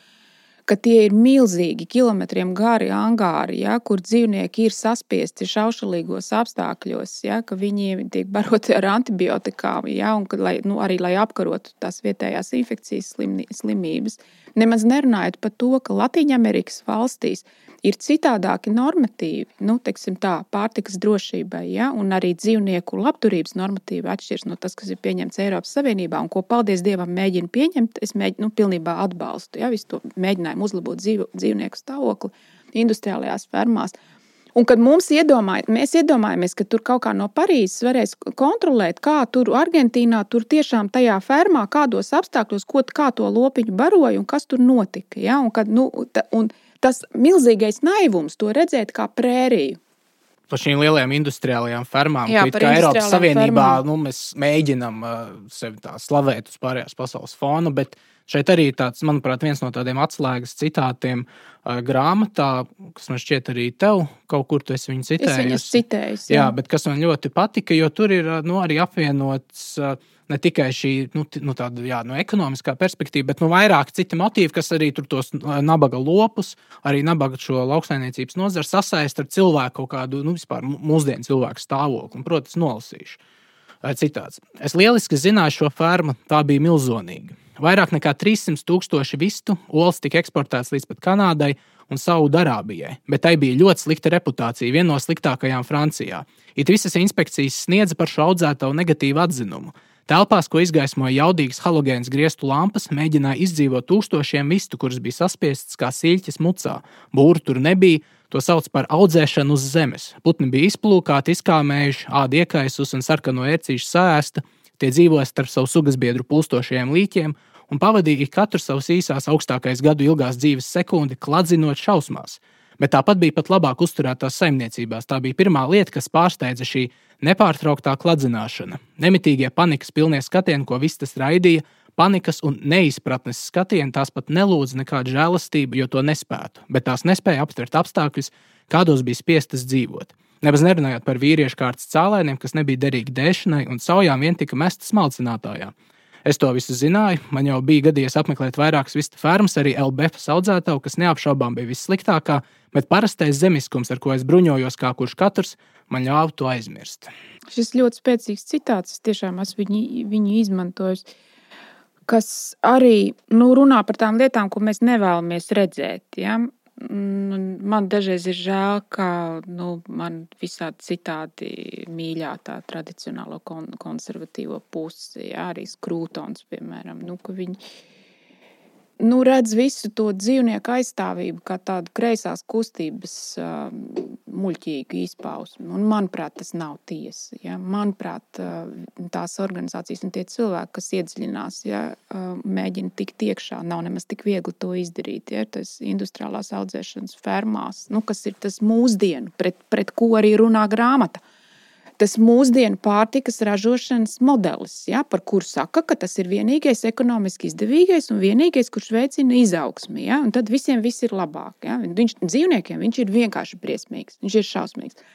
A: ka tie ir milzīgi, kilometriem gari angāri, ja, kur dzīvnieki ir saspiesti šaušalīgos apstākļos, ja, ka viņi tiek baroti ar antibiotikām, ja, un ka, lai, nu, arī lai apkarotu tās vietējās infekcijas slimības. Nemaz nerunājot par to, ka Latvijas valstīs ir citādāki normatīvi, nu, tā, pārtikas drošībai, ja, un arī dzīvnieku labturības normatīvi atšķiras no tas, kas ir pieņemts Eiropas Savienībā, un ko, paldies Dievam, mēģina pieņemt. Es mēģinu, nu, pilnībā atbalstu ja, visu to mēģinājumu uzlabot dzīv, dzīvnieku stāvokli industriālajās fermās. Un kad mums iedomāj, mēs iedomājamies, ka tur kaut kā no Parīzes varēs kontrolēt, kā tur Argentīnā, tur tiešām tajā fermā, kādos apstākļos, ko, kā to lopiņu baroja un kas tur notika. Ja? Un kad, nu, ta, un, tas milzīgais naivums to redzēt kā prēriju.
B: Par šīm lielajām industriālajām fermām, Jā, kā Eiropas Savienībā, fermām. nu, mēs mēģinām uh, sevi tā slavēt uz pārējās pasaules fona, bet šeit arī tāds, manuprāt, viens no tādiem atslēgas citātiem uh, grāmatā, kas man šķiet arī tev kaut kur tu esi viņu citējis.
A: Citējus,
B: jā. jā, bet kas man ļoti patika, jo tur ir nu, arī apvienots. Uh, ne tikai šī nu, nu, tāda, jā, no ekonomiskā perspektīva, bet nu, vairāk citi motīvi, kas arī tos nabaga lopus, arī nabaga šo lauksaimniecības nozaru sasaist ar cilvēku kaut kādu nu, vispār mūsdienu cilvēku stāvokli. Un, protams, nolasīšu. Citāts. Es lieliski zināju šo fermu, tā bija milzīga. Vairāk nekā 300 tūkstoši vistu olas tika eksportētas līdz pat Kanādai un Saudarābijai, bet tai bija ļoti slikta reputācija, viena no sliktākajām Francijā. It visas inspekcijas sniedza par šo audzētāju negatīvu atzinumu. Telpās, ko izgaismoja jaudīgas halogēnas griestu lampas, mēģināja izdzīvot tūkstošiem vistu, kuras bija saspiestas kā siļķis mucā. Būru tur nebija, to sauc par audzēšanu uz zemes. Putni bija izplūkāti, izkāmējuši, ādi iekaisus un sarkano ērcīšu sēsta. Tie dzīvoja starp savu sugas biedru pulstošajiem līķiem un pavadīja katru savus īsās augstākais gadu ilgās dzīves sekundi, kladzinot šausmās. Bet tāpat bija pat labāk uzturētās saimniecībās. Tā bija pirmā lieta, kas pārsteidza šī nepārtrauktā kladzināšana. Nemitīgie panikas pilnie skatieni, ko viss tas raidīja, panikas un neizpratnes skatieni, tās pat nelūdza nekādu žēlastību, jo to nespētu, bet tās nespēja aptvert apstākļus, kādos bija spiestas dzīvot. Nemaz nerunājot par vīriešu kārtas cēlēniem, kas nebija derīgi dēšanai un saujām vien tika mestas malcinātājā. Es to visu zināju, man jau bija gadījies apmeklēt vairākas vistu fermas, arī LBF audzētāju, kas neapšaubām bija vissliktākā, bet parastais zemiskums, ar ko es bruņojos kā kurš katrs, man ļāva to aizmirst.
A: Šis ļoti spēcīgs citāts, es tiešām esmu viņu, viņu izmantojis, kas arī nu, runā par tām lietām, ko mēs nevēlamies redzēt. Ja? Man dažreiz ir žēl, ka nu, man visādi citādi mīļā tā tradicionālo kon konservatīvo pusi, ja? arī skrūtons, piemēram, nu, ka viņi nu, redz visu to dzīvnieku aizstāvību kā tādu kreisās kustības uh, muļķīgu izpausmi. Un, manuprāt, tas nav tiesa. Ja? Manuprāt, uh, tās organizācijas un tie cilvēki, kas iedziļinās, ja, uh, mēģina tikt iekšā, nav nemaz tik viegli to izdarīt. Ja? Tas industriālās audzēšanas fermās, nu, kas ir tas mūsdienu, pret, pret ko arī runā grāmata tas mūsdienu pārtikas ražošanas modelis, ja, par kuru saka, ka tas ir vienīgais ekonomiski izdevīgais un vienīgais, kurš veicina izaugsmi. Ja, tad visiem viss ir labāk. Ja. Viņš, dzīvniekiem viņš ir vienkārši briesmīgs, viņš ir šausmīgs.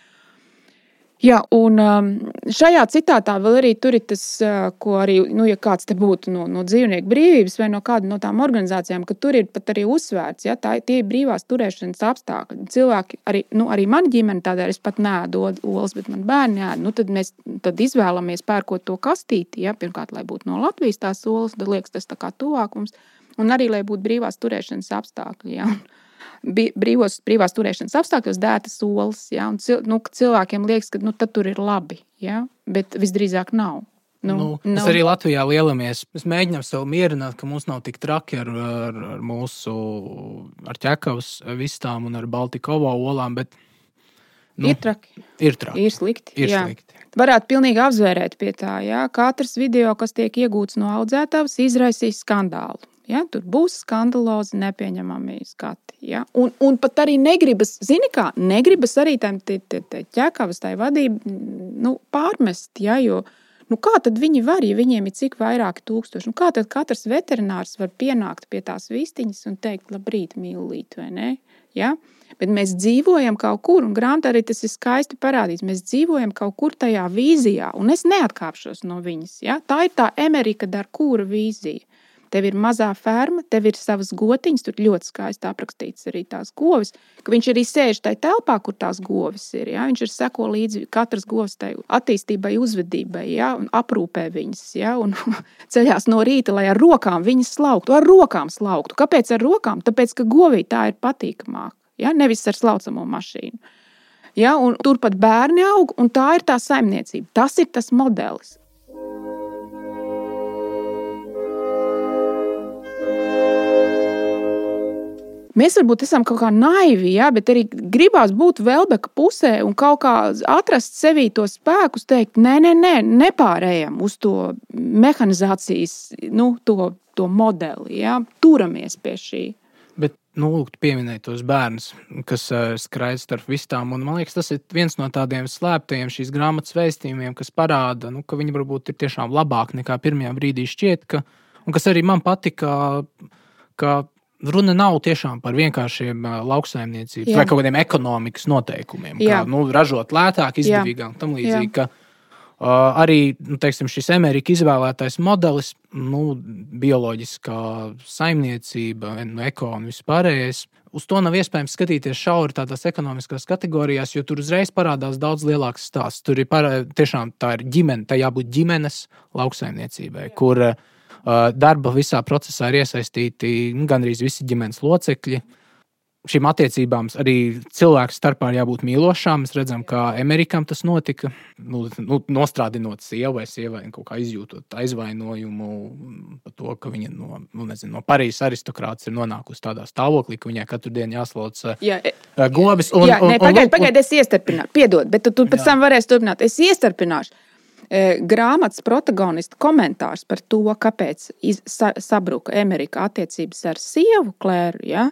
A: Jā, un um, šajā citātā vēl arī tur ir tas, uh, ko arī, nu, ja kāds te būtu no, no dzīvnieku brīvības vai no kāda no tām organizācijām, ka tur ir pat arī uzsvērts, ja tā tie ir brīvās turēšanas apstākļi. Cilvēki, arī, nu, arī man ģimene tādēļ es pat nēdu olas, bet man bērni ēd. Nu, tad mēs tad izvēlamies pērkot to kastīti, ja, pirmkārt, lai būtu no Latvijas tās olas, tad liekas tas tā kā tuvāk mums, un arī, lai būtu brīvās turēšanas apstākļi. Ja. Un, brīvos, brīvās turēšanas apstākļos dētas olas. Ja? Un, cil, nu, cilvēkiem liekas, ka nu, tur ir labi, ja? bet visdrīzāk nav.
B: Nu, nu, mēs nav. arī Latvijā lielamies. Mēs mēģinām sev mierināt, ka mums nav tik traki ar, ar, ar mūsu ar ķekavas vistām un ar Baltikovo olām. Bet,
A: nu, ir traki.
B: Ir traki.
A: Ir slikti.
B: Ir jā. slikti.
A: Varētu pilnīgi apzvērēt pie tā, ja katrs video, kas tiek iegūts no audzētājs, izraisīs skandālu. Ja? Tur būs skandalozi, nepieņemami skati. Ja? Un, un pat arī negribas, zini, kā negribas arī tam ķekavas tai vadībai nu, pārmest. Ja? Jo, nu, kā tad viņi var, ja viņiem ir cik vairāki tūkstoši? Nu, kā tad katrs veterinārs var pienākt pie tās vistiņas un teikt, labrīt, mīlīt, vai ne? Ja? Bet mēs dzīvojam kaut kur, un grāmatā arī tas ir skaisti parādīts. Mēs dzīvojam kaut kur tajā vīzijā, un es neatkāpšos no viņas. Ja? Tā ir tā Amerika, ar kura vīzija. Tev ir mazā ferma, tev ir savas gotiņas, tur ļoti skaisti aprakstīts arī tās govis. Viņš arī sēž tajā telpā, kur tās govis ir. Ja? Viņš ir seko līdzi katras govs attīstībai, uzvedībai, ja? un aprūpē viņas. Ja? Un ceļās no rīta, lai ar rokām viņas slauktu, ar rokām slauktu. Kāpēc ar rokām? Tāpēc, ka govī tā ir patīkamāk, ja? nevis ar slaucamo mašīnu. Ja, turpat bērni aug, un tā ir tā saimniecība. Tas ir tas modelis. Mēs varbūt esam kaut kā naivi, ja, bet arī gribās būt Velbeka pusē un kaut kā atrast sevī to spēkus, teikt, nē, nē, nē nepārējām uz to mehanizācijas nu, to, to modeli. Ja, turamies pie šī.
B: Bet, nu, lūk, pieminēja tos bērnus, kas uh, skraida starp vistām. Un, man liekas, tas ir viens no tādiem slēptajiem šīs grāmatas vēstījumiem, kas parāda, nu, ka viņi varbūt ir tiešām labāki nekā pirmajā brīdī šķiet. Ka, un kas arī man patika, ka runa nav tiešām par vienkāršiem uh, lauksaimniecības vai kaut kādiem ekonomikas noteikumiem, Jā. kā nu, ražot lētāk, izdevīgāk un tam līdzīgi. Ka, uh, arī nu, teiksim, šis Amerikas izvēlētais modelis, nu, bioloģiskā saimniecība, nu, eko un vispārējais. Uz to nav iespējams skatīties šauri tādās ekonomiskās kategorijās, jo tur uzreiz parādās daudz lielāks stāsts. Tur ir parā, tiešām tā ir ģimene, tā jābūt ģimenes lauksaimniecībai, Jā. kur uh, Darba visā procesā ir iesaistīti gandrīz visi ģimenes locekļi. Šīm attiecībām arī cilvēku starpā ir jābūt mīlošām. Mēs redzam, kā Amerikam tas notika. Nu, nu, nostrādinot sievu vai sievai, kaut kā izjūtot aizvainojumu par to, ka viņa no, nu, nezinu, no Parīzes aristokrāts ir nonākusi tādā stāvoklī, ka viņai katru dienu jāslauc jā, gobis.
A: Un, jā, pagaidiet, pagaid, es iestarpināšu, piedod, bet tu, tu pēc jā. tam varēsi turpināt. Es iestarpināšu. E, grāmatas protagonista komentārs par to, kāpēc iz, sa, sabruka Amerika attiecības ar sievu Klēru, ja,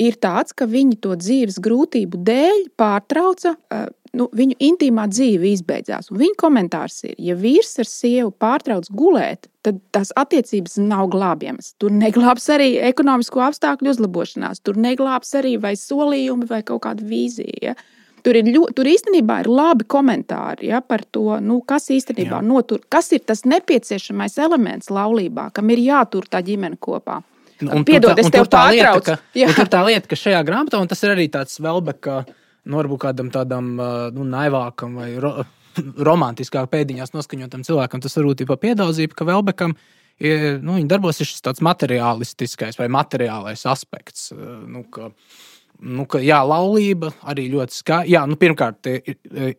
A: ir tāds, ka viņi to dzīves grūtību dēļ pārtrauca. E, nu, viņu intīmā dzīve izbeidzās. Viņa komentārs ir, ja vīrs ar sievu pārtrauc gulēt, tad tās attiecības nav glābjamas. Tur neglābs arī ekonomisko apstākļu uzlabošanās, tur neglābs arī vai solījumi vai kaut kāda vīzija. Ja? Tur, ir ļo, tur īstenībā ir labi komentāri ja, par to, nu, kas īstenībā Jā. notur, kas ir tas nepieciešamais elements laulībā, kam ir jātur tā ģimene kopā.
B: Un, Piedod, es tev pārtraucu. Tur tā lieta, ka šajā grāmatā, un tas ir arī tāds Velbeka, nu, varbūt kādam tādam nu, naivākam vai ro, romantiskāk pēdiņās noskaņotam cilvēkam, tas varbūt ir pa piedaudzību, ka Velbekam ir, nu, darbojas šis tāds materiālistiskais vai materiālais aspekts. Nu, ka, uh, Nu, ka, jā, laulība arī ļoti skaista. Nu, pirmkārt,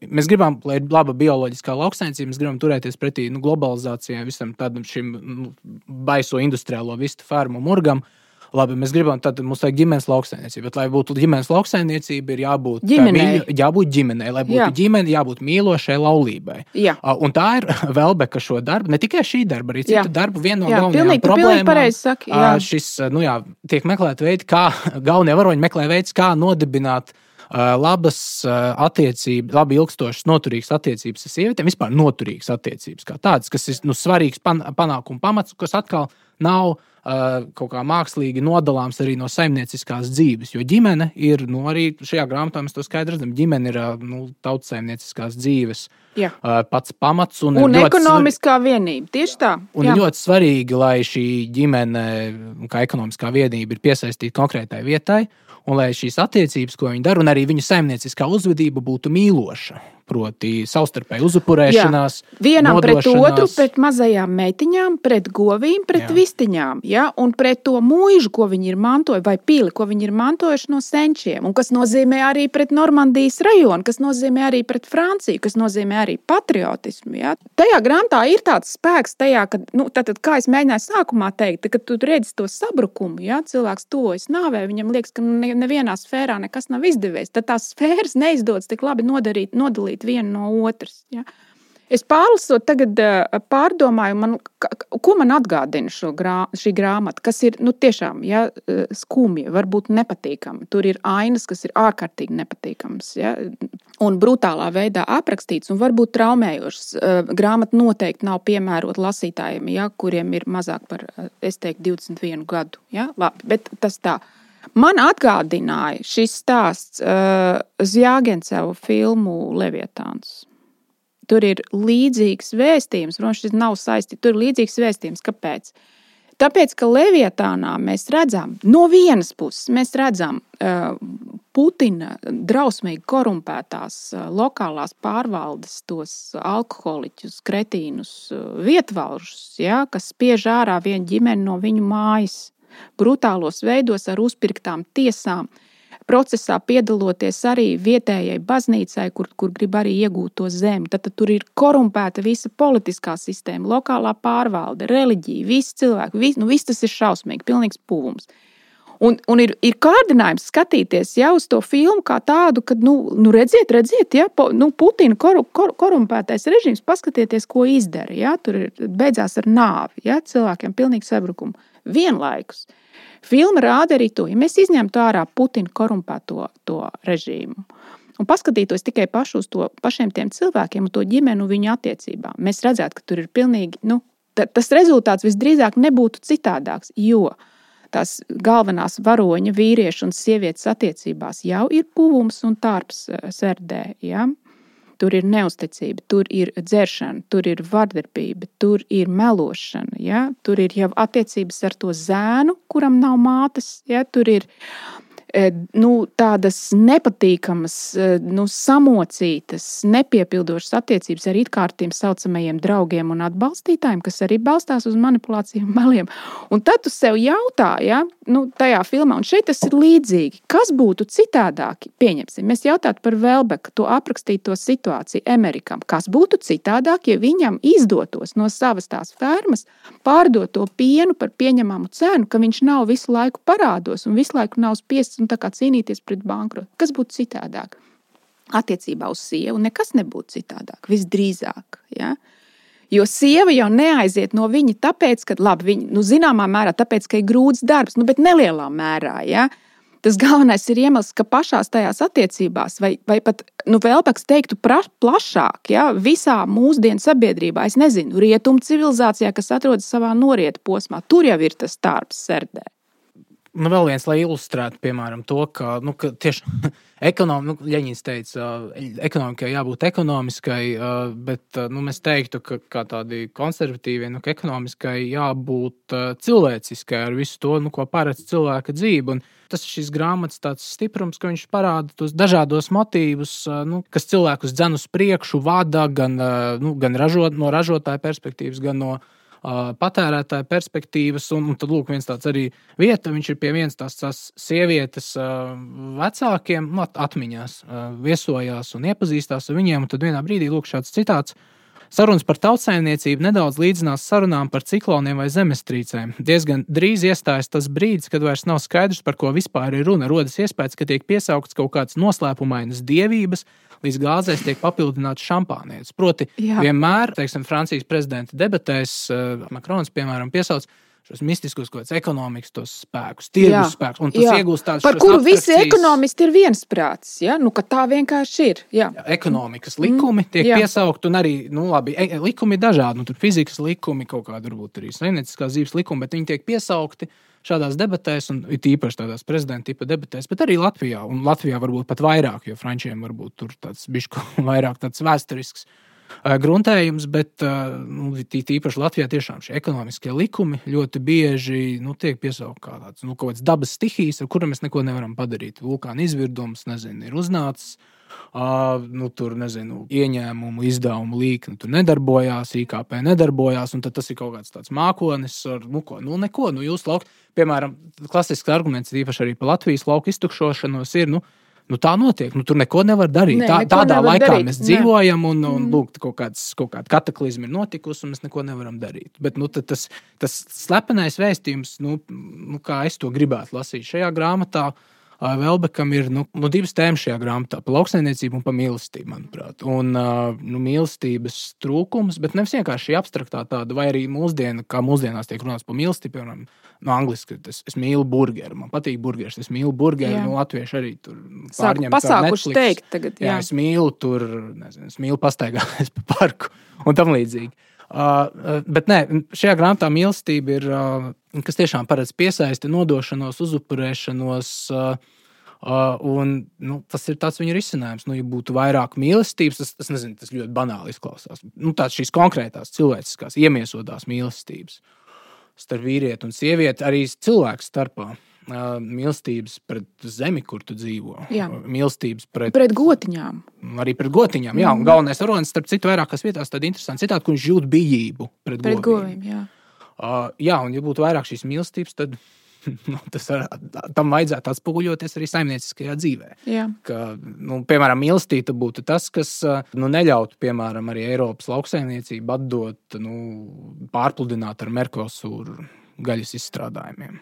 B: mēs gribam, lai ir laba bioloģiskā lauksaimniecība, mēs gribam turēties pretī nu, globalizācijai, visam tādam šim nu, baiso industriālo vistu fermu murgam. Labi, mēs gribam, tad mums vajag ģimenes lauksaimniecība. Bet, lai būtu ģimenes lauksaimniecība, ir jābūt
A: ģimenei.
B: Mīļ, jābūt ģimenei, lai būtu
A: Jā.
B: ģimene, jābūt mīlošai laulībai.
A: Jā.
B: Uh, Un tā ir Velbeka šo darbu, ne tikai šī darba, arī citu
A: Jā.
B: darbu. Viena no
A: Jā,
B: galvenajām
A: pilnīgi, pilnīgi
B: problēmām.
A: pareizi saki, jā.
B: Šis ā, nu jā, tiek meklēt veidi, kā galvenie varoņi meklē veids, kā nodibināt labas attiecības, labi ilgstošas, noturīgas attiecības ar sievietēm, vispār noturīgas attiecības kā tādas, kas ir nu, svarīgs pan, panākuma pamats, kas atkal nav uh, kaut kā mākslīgi nodalāms arī no saimnieciskās dzīves. Jo ģimene ir, nu, arī šajā grāmatā mēs to skaidri redzam, ģimene ir uh, nu, tautsaimnieciskās dzīves
A: Jā.
B: uh, pats pamats. Un,
A: Un ekonomiskā vienība. Tieši tā.
B: Un
A: Jā.
B: ļoti svarīgi, lai šī ģimene, kā ekonomiskā vienība, ir piesaistīta konkrētai vietai, un lai šīs attiecības, ko viņi dara, un arī viņu saimnieciskā uzvedība būtu mīloša. Proti, savstarpēji uzupurēšanās,
A: Vienam pret otru, pret mazajām meitiņām, pret govīm, pret
B: Jā.
A: Jā. vistiņām, ja? un pret to mūžu, ko viņi ir mantojuši, vai pili, ko viņi ir mantojuši no senčiem, un kas nozīmē arī pret Normandijas rajonu, kas nozīmē arī pret Franciju, kas nozīmē arī patriotismu. Ja? Tajā grāmatā ir tāds spēks, tajā, kad, nu, tātad, kā es mēģināju sākumā teikt, kad tu redzi to sabrukumu, ja cilvēks tuvojas nāvē, viņam liekas, ka ne, nevienā sfērā nekas nav izdevies. Tad tās sfēras neizdodas tik labi nodarīt, nodalīt vienu no otras. Ja? Es pārlasot, tagad eh, pārdomāju, man, ko man atgādina grā, šī grāmata, kas ir nu, tiešām ja, eh, skumja, varbūt nepatīkama. Tur ir ainas, kas ir ārkārtīgi nepatīkamas ja, un brutālā veidā aprakstīts un varbūt traumējošas. Eh, Grāmata noteikti nav piemērota lasītājiem, ja, kuriem ir mazāk par, teiktu, 21 gadu. Ja? Labi, bet tas tā. Man atgādināja šis stāsts uh, Zjāgencevu filmu Leviatāns. Tur ir līdzīgs vēstījums, protams, šis nav saistīts. Tur ir līdzīgs vēstījums. Kāpēc? Tāpēc, ka Leviatānā mēs redzam, no vienas puses, mēs redzam uh, Putina drausmīgi korumpētās uh, lokālās pārvaldes, tos alkoholiķus, kretīnus, uh, vietvalžus, ja, kas spiež ārā vienu ģimeni no viņu mājas brutālos veidos ar uzpirktām tiesām. Procesā piedaloties arī vietējai baznīcai, kur, kur grib arī iegūt to zemi. Tad, tad tur ir korumpēta visa politiskā sistēma, lokālā pārvalde, reliģija, visi cilvēki. Vis, nu, viss tas ir šausmīgi, pilnīgs pūvums. Un, un ir, ir kārdinājums skatīties jau uz to filmu kā tādu, ka, nu, nu redziet, redziet, ja, po, nu, Putina koru, kor, korumpētais režīms, paskatieties, ko izdara. Ja, tur ir beidzās ar nāvi, ja, cilvēkiem pilnīgi sabrukumu. Vienlaikus filma rāda arī to, ja mēs izņemtu ārā Putina korumpēto to režīmu. Un paskatītos tikai pašu uz to pašiem tiem cilvēkiem un to ģimeni un viņu attiecībām. Mēs redzētu, ka tur ir pilnīgi, nu, ta- tas rezultāts visdrīzāk nebūtu citādāks, jo tās galvenās varoņa vīriešu un sievietes attiecībās jau ir puvums un tārps eh, sērdē. Ja? Tur ir neusticība, tur ir dzeršana, tur ir vardarbība, tur ir melošana. Ja? Tur ir jau attiecības ar to zēnu, kuram nav mātes. Ja? Tur ir e, nu, tādas nepatīkamas, e, nu, samocītas, nepiepildošas attiecības ar it kā ar tiem saucamajiem draugiem un atbalstītājiem, kas arī balstās uz manipulācijām, meliem. Un tad tu sev jautā, ja, nu, tajā filmā, un šeit tas ir līdzīgi, kas būtu citādāk, pieņemsim, mēs jautātu par Velbeku, to aprakstīto situāciju Amerikam. Kas būtu citādāk, ja viņam izdotos no savas tās fermas pārdot to pienu par pieņemamu cenu, ka viņš nav visu laiku parādos un visu laiku nav spiests kā cīnīties pret bankrotu? Kas būtu citādāk? Attiecībā uz sievu nekas nebūtu citādāk, visdrīzāk. Ja? Jo sieva jau neaiziet no viņa, tāpēc, ka, labi, viņa, nu, zināmā mērā, tāpēc, ka ir grūts darbs, nu, bet nelielā mērā. Ja? Tas galvenais ir iemesls, ka pašās tajās attiecībās, vai, vai pat nu, vēl pēc teiktu, pra, plašāk, ja, visā mūsdienu sabiedrībā, es nezinu, rietumu civilizācijā, kas atrodas savā norietu posmā, tur jau ir tas darbs sērdē.
B: Nu, vēl viens, lai ilustrētu, piemēram, to, ka, nu, ka tieši ekonom, nu, Ļeņins teica, ekonomikai jābūt ekonomiskai, bet nu, mēs teiktu, ka kā tādi konservatīvi, nu, ka ekonomiskai jābūt cilvēciskai ar visu to, nu, ko paredz cilvēka dzīve. Un tas ir šīs grāmatas tāds stiprums, ka viņš parāda tos dažādos motīvus, nu, kas cilvēkus dzen uz priekšu, vada gan, nu, gan ražot, no ražotāja perspektīvas, gan no patērētāja perspektīvas. Un, un tad, lūk, viens tāds arī vieta, viņš ir pie vienas tās, tās sievietes vecākiem, nu, at- atmiņās, viesojās un iepazīstās ar viņiem. Un tad vienā brīdī, lūk, šāds citāts. Sarunas par tautsēmniecību nedaudz līdzinās sarunām par cikloniem vai zemestrīcēm. Diezgan drīz iestājas tas brīdis, kad vairs nav skaidrs, par ko vispār ir runa. Rodas iespējas, ka tiek piesaukts kaut kāds noslēpumainas dievības, līdz gāzēs tiek papildināts šampānietis. Proti, Jā. vienmēr, teiksim, Francijas prezidenta debatēs, uh, Makrons, piemēram, piesauc šos mistiskos kādus ekonomikas spēkus, tirgus spēkus. Un tas jā. iegūst tādu
A: par kuru visi ekonomisti ir viensprāts. Ja? Nu, tā vienkārši ir. Jā.
B: Jā, ekonomikas likumi mm. tiek jā. piesaukt, un arī nu, labi, e, likumi ir dažādi. Nu, tur fizikas likumi, kaut kāda varbūt arī saimnieciskās dzīves likumi, bet viņi tiek piesaukti šādās debatēs, un it īpaši tādās prezidenta tipa debatēs, bet arī Latvijā. Un Latvijā varbūt pat vairāk, jo frančiem varbūt tur tāds bišķi vairāk tāds vēsturisks gruntējums, bet nu, tīpaši Latvijā tiešām šie ekonomiskie likumi ļoti bieži nu, tiek piesaukti kā tāds nu, dabas stihijas, ar kurām mēs neko nevaram padarīt. Vulkāna izvirdums, nezinu, ir uznācis. Uh, nu, tur nezinu, ieņēmumu, izdevumu līkni tur nedarbojās, IKP nedarbojās. Tas ir kaut kāds tāds mākonis, ar nu, ko, nu, neko. Nu, jūs laukt, piemēram, klasisks arguments, īpaši arī par Latvijas lauku iztukšošanos, ir, nu, Nu, tā notiek. Nu, tur neko nevar darīt. Ne, Tā, neko tādā laikā darīt. mēs dzīvojam, un, un mm. lūk, kaut, kāds, kaut kāda kataklizma ir notikusi, un mēs neko nevaram darīt. Bet nu, tas, tas slepenais vēstījums, nu, nu, kā es to gribētu lasīt šajā grāmatā, Velbekam ir nu, nu, divas tēmas šajā grāmatā - par lauksaimniecību un par mīlestību, manuprāt. Un nu, mīlestības trūkums, bet nevis vienkārši abstraktā tāda, vai arī mūsdiena, kā mūsdienās tiek runāts par mīlestību, piemēram, no angliski, es, es mīlu burgeru, man patīk burgeris, es mīlu burgeru, no nu, latviešu arī tur
A: pārņemt. Pasākuši teikt tagad, jā.
B: jā. es mīlu tur, nezinu, es mīlu pastaigāties pa parku un tam līdzīgi. Uh, bet nē, šajā grāmatā mīlestība ir, uh, kas tiešām paredz piesaisti, nodošanos, uzupurēšanos. Uh, Uh, un, nu, tas ir tāds viņa risinājums. Nu, ja būtu vairāk mīlestības, tas, tas, nezinu, tas ļoti banāli izklausās. Nu, tāds šīs konkrētās cilvēciskās, iemiesotās mīlestības starp vīrieti un sievieti, arī cilvēku starpā. Uh, mīlestības pret zemi, kur tu dzīvo. Jā. Mīlestības pret,
A: pret gotiņām.
B: Arī pret gotiņām. Jā, un mm. galvenais varonis, starp citu, vairākās vietās tāda interesanta citāta, kur viņš jūt bijību pret, pret govīm. govīm jā. Uh, jā, un ja būtu vairāk šīs mīlestības, tad nu, tas ar, tam vajadzētu atspoguļoties arī saimnieciskajā dzīvē. Jā. Ka, nu, piemēram, mīlestība būtu tas, kas nu, neļautu, piemēram, arī Eiropas lauksaimniecību atdot, nu, pārpludināt ar Merkosūru gaļas izstrādājumiem.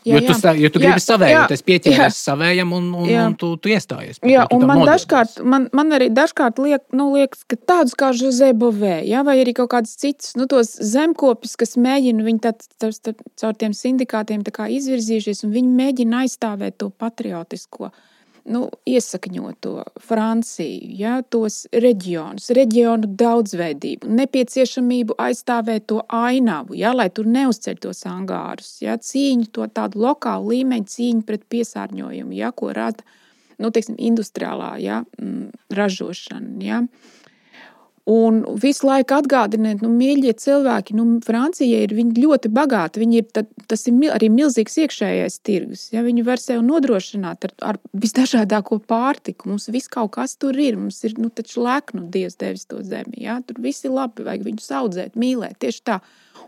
B: Jā, jo tu, jā, jo tu jā, gribi savēju, tas pieķēries savējam un, un, jā. un tu, tu iestājies.
A: Jā, un man nodarbas. dažkārt, man, man arī dažkārt liek, nu, liekas, ka tādus kā Jose Bovē, jā, vai arī kaut kādas citas, nu, tos zemkopis, kas mēģina, viņi tā, tā, tā, caur tiem sindikātiem izvirzījušies, un viņi mēģina aizstāvēt to patriotisko. Uh, nu, iesakņoto Franciju, ja, tos reģionus, reģionu daudzveidību, nepieciešamību aizstāvēt to ainavu, ja, lai tur neuzceļ tos angārus, ja, cīņu to tādu lokālu līmeņu, cīņu pret piesārņojumu, ja, ko rada nu, teiksim, industriālā ja, mm, ražošana. Ja. Un visu laiku atgādiniet, nu, mīļie cilvēki, nu, Francija ir ļoti bagāta. Ir, tad, tas ir arī milzīgs iekšējais tirgus. Ja? Viņi var sev nodrošināt ar, ar visdažādāko pārtiku. Mums viss kaut kas tur ir. Mums ir nu, lēknu Dievs devis to zemi. Ja? Tur viss ir labi, vajag viņus audzēt, mīlēt. Tieši tā.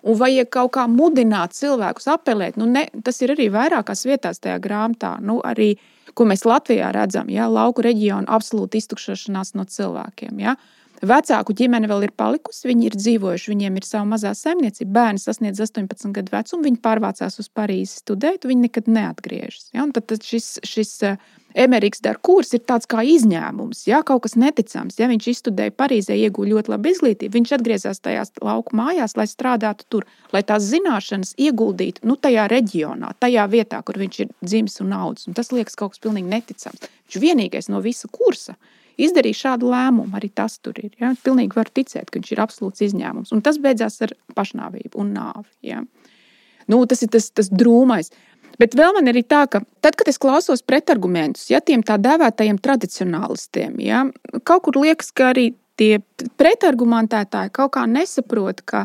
A: Un vajag kaut kā mudināt cilvēkus, apelēt. Nu, ne, tas ir arī vairākās vietās tajā grāmatā. Nu, arī, ko mēs Latvijā redzam, ja? lauku reģionu absolūti iztukšošanās no cilvēkiem. Ja? Vecāku ģimene vēl ir palikusi, viņi ir dzīvojuši, viņiem ir sava mazā saimniecība. Bērni sasniedz 18 gadu vecumu, viņi pārvācās uz Parīzi studēt, viņi nekad neatgriežas. Ja? Tad, tad šis, šis eh, Emerīks Darkūrs ir tāds kā izņēmums, ja? kaut kas neticams. Ja? Viņš izstudēja Parīzē, ieguva ļoti labu izglītību, viņš atgriezās tajās lauku mājās, lai strādātu tur, lai tās zināšanas ieguldītu nu, tajā reģionā, tajā vietā, kur viņš ir dzimis un audzis. Un tas liekas kaut kas pilnīgi neticams. Viņš ir vienīgais no visa kursa izdarīja šādu lēmumu. Arī tas tur ir. Ja? Pilnīgi var ticēt, ka viņš ir absolūts izņēmums. Un tas beidzās ar pašnāvību un nāvi. Ja? Nu, tas ir tas, tas drūmais. Bet vēl man ir tā, ka tad, kad es klausos pretargumentus, ja tiem tā dēvētajiem tradicionālistiem, ja, kaut kur liekas, ka arī tie pretargumentētāji kaut kā nesaprot, ka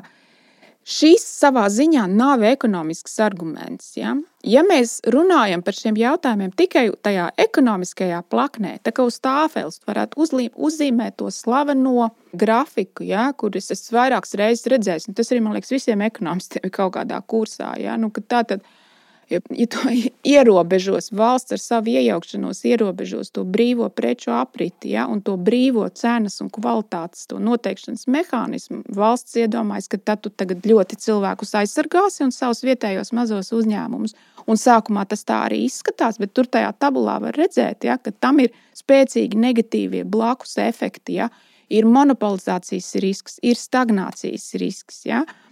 A: Šis savā ziņā nav ekonomisks arguments. Ja? ja mēs runājam par šiem jautājumiem tikai tajā ekonomiskajā plaknē, tad uz tāfeles varētu uzlīm, uzzīmēt to slaveno grafiku, ja? kurus es vairākas reizes redzēju. Tas arī man liekas, visiem ekonomistiem ir kaut kādā kursā. Ja? Nu, tā tad Ja, ja to ierobežos valsts ar savu iejaukšanos, ierobežos to brīvo preču apriti ja, un to brīvo cenas un kvalitātes noteikšanas mehānismu, valsts iedomājas, ka tad tu ļoti cilvēkus aizsargāsi un savus vietējos mazos uzņēmumus. Un sākumā tas tā arī izskatās, bet tur tajā tabulā var redzēt, ja, ka tam ir spēcīgi negatīvie blakus efekti. Ja. Ir monopolizācijas risks, ir stagnācijas risks. Ja. E,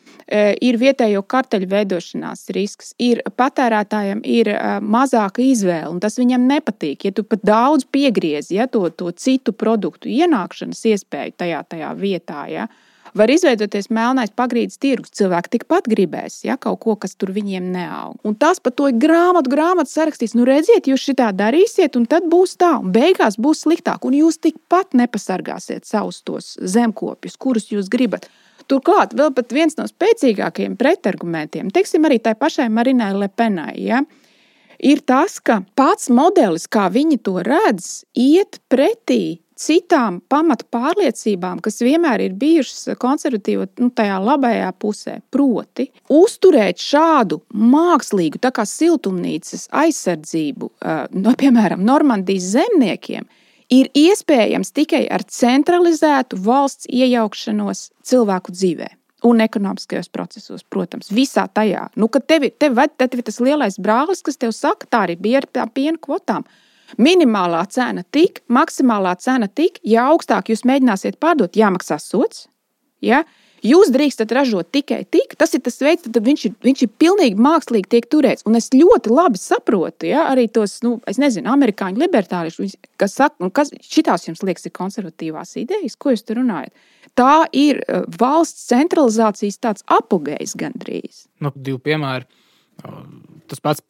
A: ir vietējo karteļu veidošanās risks, ir patērētājiem ir mazāka izvēle, un tas viņam nepatīk. Ja tu pat daudz piegriezi ja, to, to citu produktu ienākšanas iespēju tajā, tajā vietā, ja, var izveidoties melnais pagrīdes tirgus. Cilvēki tikpat gribēs ja, kaut ko, kas tur viņiem neaug. Un tas par to ir grāmatu, grāmatu sarakstīts. Nu, redziet, jūs šitā darīsiet, un tad būs tā, un beigās būs sliktāk. Un jūs tikpat nepasargāsiet savus tos zemkopjus, kurus jūs gribat. Turklāt, vēl viens no spēcīgākajiem pretargumentiem, teiksim, arī tai pašai Marinai Lepenai, ja, ir tas, ka pats modelis, kā viņi to redz, iet pretī citām pamatu pārliecībām, kas vienmēr ir bijušas konservatīvā, nu, tajā labajā pusē. Proti, uzturēt šādu mākslīgu, tā kā siltumnīcas aizsardzību, no, piemēram, Normandijas zemniekiem, ir iespējams tikai ar centralizētu valsts iejaukšanos cilvēku dzīvē. Un ekonomiskajos procesos, protams, visā tajā. Nu, kad tev, tev, tev ir tas lielais brālis, kas tev saka, tā arī bija ar tām piena kvotām. Minimālā cena tik, maksimālā cena tik, ja augstāk jūs mēģināsiet pārdot, jāmaksā sots. Ja? Jūs drīkstat ražot tikai tik, tas ir tas veids, tad viņš ir, viņš ir pilnīgi mākslīgi tiek turēts. Un es ļoti labi saprotu, ja, arī tos, nu, es nezinu, amerikāņu libertāriešus, kas saka, kas šitās jums liekas, ir konservatīvās idejas, ko jūs tur runājat. Tā ir eh, valsts centralizācijas tāds apgājis gandrīz.
B: Nu, divi piemēri Tas pats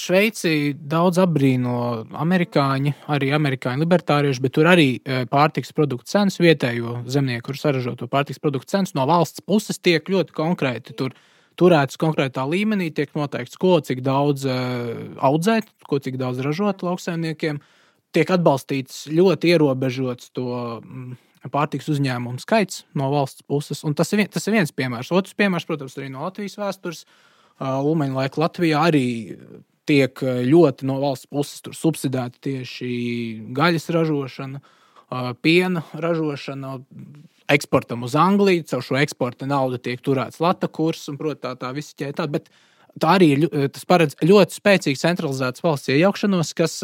B: Šveicī daudz apbrīno amerikāņi, arī amerikāņu libertārieši, bet tur arī e, pārtiks produktu cenas vietējo zemnieku, kurš saražo to pārtiks produktu cenas no valsts puses, tiek ļoti konkrēti. Tur turētas konkrētā līmenī, tiek noteikts, ko cik daudz uh, audzēt, ko cik daudz ražot lauksaimniekiem. Tiek atbalstīts ļoti ierobežots to mm, pārtiks uzņēmumu skaits no valsts puses. Un tas ir, tas ir viens piemērs. Otrs piemērs, protams, arī no Latvijas vēstures. Uh, Ulmaņa laika Latvijā arī tiek ļoti no valsts puses subsidēta tieši gaļas ražošana, piena ražošana. Eksportam uz Angliju, caur šo eksporta naudu tiek turēts lata kurs, un, protams, tā, tā visi ķēta. Bet tā arī tas paredz ļoti spēcīgu centralizētas valsts iejaukšanos, kas,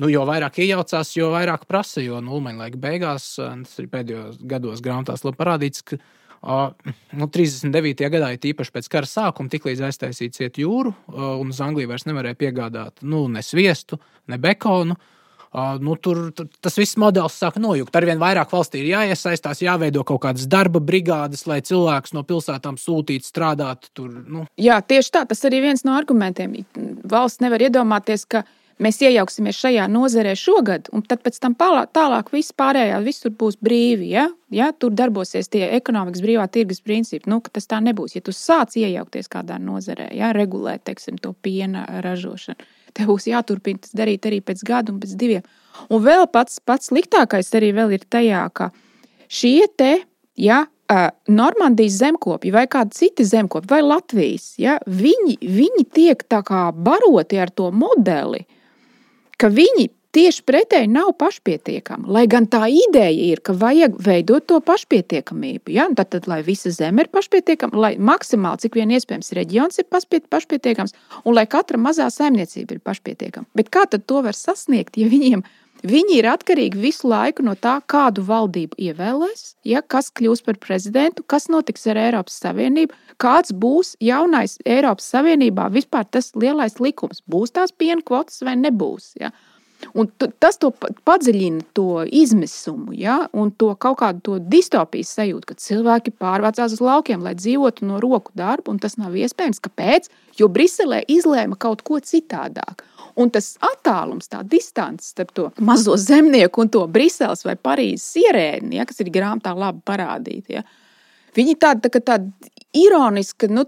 B: nu, jo vairāk iejaucās, jo vairāk prasa. Jo nu, Ulmaņa laika beigās, tas ir pēdējos gados grāmatās parādīts, ka Nu, 39. gadā, īpaši pēc kara sākuma, tiklīdz aiztaisīts iet jūru, un uz Angliju vairs nevarēja piegādāt nu, ne sviestu, ne bekonu. Uh, nu, tur, tur tas viss modelis sāk nojukt. Arvien vairāk valstī ir jāiesaistās, jāveido kaut kādas darba brigādes, lai cilvēks no pilsētām sūtītu strādāt. Tur, nu.
A: Jā, tieši tā. Tas arī viens no argumentiem. Valsts nevar iedomāties, ka mēs iejauksimies šajā nozarē šogad, un tad pēc tam tālāk, tālāk viss pārējā visur būs brīvi. Ja? Ja? Tur darbosies tie ekonomikas brīvā tirgus principi. Nu, tas tā nebūs. Ja tu sāc iejaukties kādā nozarē, ja? regulēt teiksim, to piena ražošanu, tev būs jāturpina tas darīt arī pēc gada un pēc diviem. Un vēl pats, pats sliktākais arī ir tajā, ka šie te. Ja, Normandijas zemkopji vai kādi citi zemkopji, vai Latvijas, ja, viņi, viņi tiek baroti ar to modeli, ka viņi tieši pretēji nav pašpietiekami. Lai gan tā ideja ir, ka vajag veidot to pašpietiekamību. Ja? Tad, tad, lai visa zeme ir pašpietiekama, lai maksimāli cik vien iespējams reģions ir pašpietiekams, un lai katra mazā saimniecība ir pašpietiekama. Bet kā to var sasniegt, ja viņiem Viņi ir atkarīgi visu laiku no tā, kādu valdību ievēlēs, ja, kas kļūs par prezidentu, kas notiks ar Eiropas Savienību, kāds būs jaunais Eiropas Savienībā vispār tas lielais likums. Būs tās piena kvotas vai nebūs. Ja. Un tas to padziļina to izmisumu, ja, un to kaut kādu to distopijas sajūtu, ka cilvēki pārvācās uz laukiem, lai dzīvotu no roku darba, un tas nav iespējams. Kāpēc? Jo Briselē izlēma kaut ko citādāk. Un tas attālums, tā distance starp to mazo zemnieku un to Briseles vai Parīzes ierēdni, ja, kas ir grāmatā labi parādīti. Ja. Viņi tādi tā, tād ironiski, nu,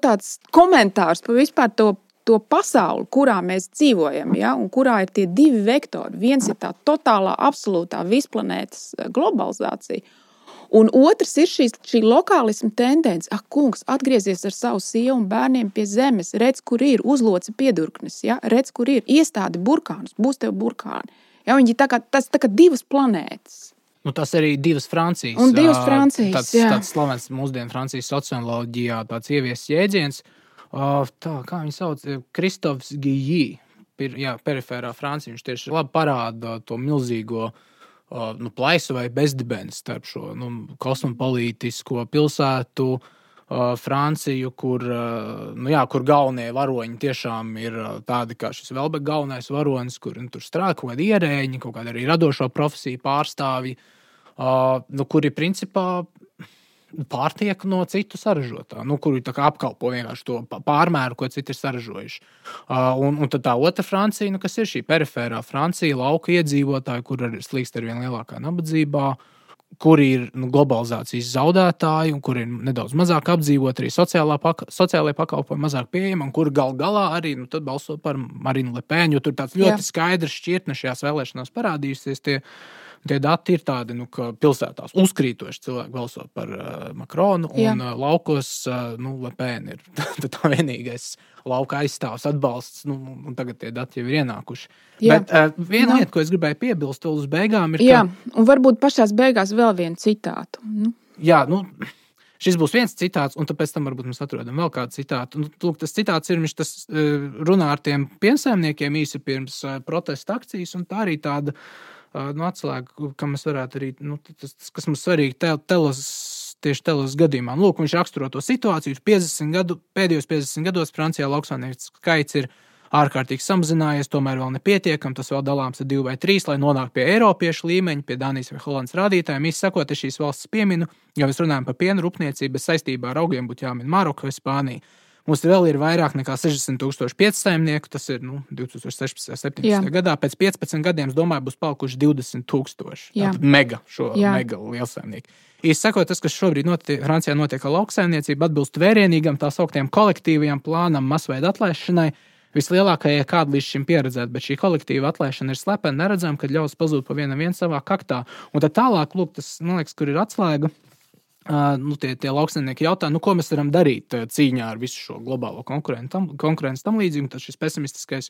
A: komentārs par vispār to to pasauli, kurā mēs dzīvojam, ja, un kurā ir tie divi vektori. Viens ir tā totālā, absolūtā visplanētas globalizācija, Un otrs ir šīs, šī lokālisma tendence. Ak, kungs, atgriezies ar savu sievu un bērniem pie zemes, redz, kur ir uzloci piedurknis, ja? redz, kur ir iestādi burkānus, būs tev burkāni. Ja? Viņi tā kā, tas tā kā divas planētas.
B: Nu, tas arī divas Francijas.
A: Un divas Francijas.
B: Tāds,
A: jā.
B: tāds slavens mūsdienu Francijas socioloģijā, tāds ieviesis jēdziens. Tā, kā viņi sauc, Kristofs Gijī. Jā, perifērā Francija. Viņš tieši labi parāda to milzīgo nu, plaisu vai bezdibeni starp šo nu, kosmopolitisko pilsētu. Franciju, kur, nu jā, kur galvenie varoņi tiešām ir tādi kā šis Velbeka galvenais varonis, kur nu, tur strādā kaut kādi ierēģi, kaut kāda arī radošo profesiju pārstāvji, nu, kuri principā pārtiek no citu saražotā, nu, kuri apkalpo vienkārši to pārmēru, ko citi ir saražojuši. Uh, un, un tad tā otra Francija, nu, kas ir šī perifērā Francija, lauka iedzīvotāji, kur ir slīkst ar vien lielākā nabadzībā. Uh, kuri ir nu, globalizācijas zaudētāji, un kuri ir nedaudz mazāk apdzīvoti, arī paka, sociālajie pakalpojumi mazāk pieejami, un kuri gal galā arī nu, balso par Marinu Lepēnu. Tur tāds ļoti Jā. skaidrs šķirtne šajās vēlēšanās parādījusies. Tie, Tie dati ir tādi, nu, ka pilsētās uzkrītoši cilvēki balso par uh, Makronu, un Jā. uh, laukos uh, nu, Lepēna ir tā, tā vienīgais lauka aizstāvs, atbalsts. Nu, tagad tie dati jau ir ienākuši. Jā. Bet uh, viena nu. lieta, ko es gribēju piebilst vēl uz beigām, ir.
A: Jā, ka... un varbūt pašās beigās vēl vienu citātu. Nu.
B: Jā, nu. Šis būs viens citāts, un pēc tam varbūt mēs atrodam vēl kādu citātu. Nu, lūk, tas citāts ir, viņš tas runā ar tiem piensaimniekiem īsi pirms protesta akcijas, un tā arī tāda nu, atslēga, ka mēs varētu arī, nu, tas, tas, kas mums svarīgi, te, telos tieši telas gadījumā. Lūk, viņš raksturo to situāciju. 50 gadu, pēdējos 50 gados Francijā lauksaimnieku skaits ir ārkārtīgi samazinājies, tomēr vēl nepietiekami. Tas vēl dalāms ar divu vai trīs, lai nonāktu pie Eiropiešu līmeņa, pie Dānijas vai Holandas rādītājiem. Īsi sakot, es šīs valsts pieminu, ja mēs runājam par piena rūpniecību, saistībā ar augiem būtu jāmin Maroka vai Spānija. Mums vēl ir vairāk nekā 60,000 piecsaimnieku. Tas ir nu, 2016. un 2017. gadā. Pēc 15 gadiem, domāju, būs palikuši 20,000 mega šo Jā. mega lielsaimnieku. Īsi sakot, tas, kas šobrīd notiek, Francijā notiek ar lauksaimniecību, atbilst vērienīgam tā sauktiem kolektīvajam plānam, masveida atlaišanai. Vislielākajai, kāda līdz šim pieredzēta, bet šī kolektīva atlaišana ir slepena, neredzama, kad ļaus pazūt pa vienam vien savā kaktā. Un tad tālāk, lūk, tas, man liekas, kur ir atslēga. Nu, tie, tie lauksaimnieki jautā, nu, ko mēs varam darīt cīņā ar visu šo globālo konkurenci, tam, līdzīgi. Tad šis pesimistiskais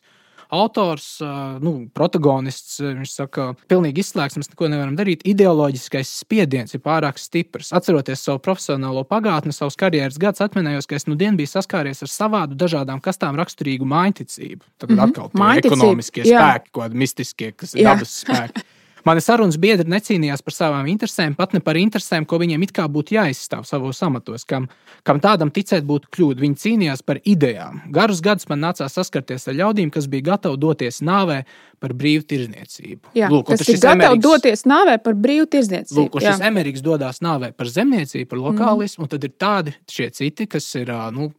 B: autors, nu, protagonists, viņš saka, pilnīgi izslēgts, mēs neko nevaram darīt. Ideoloģiskais spiediens ir pārāk stiprs. Atceroties savu profesionālo pagātni, savus karjeras gadus, atminējos, ka es nu dienu biju saskāries ar savādu dažādām kastām raksturīgu mājticību. Tad mm -hmm. atkal tie ekonomiskie jā. spēki, kādi mistiskie, kas ir dabas spēki. Mani sarunas biedri necīnījās par savām interesēm, pat ne par interesēm, ko viņiem it kā būtu jāizstāv savos amatos, kam, kam tādam ticēt būtu kļūda. Viņi cīnījās par idejām. Garus gadus man nācās saskarties ar ļaudīm, kas bija gatavi doties nāvē par brīvu tirzniecību.
A: Jā, Lūk, tas ir gatavi Emeriks, doties nāvē par brīvu tirzniecību.
B: Lūk, šis Emeriks dodas nāvē par zemniecību, par lokālismu, mm. un tad ir tādi šie citi, kas ir nu,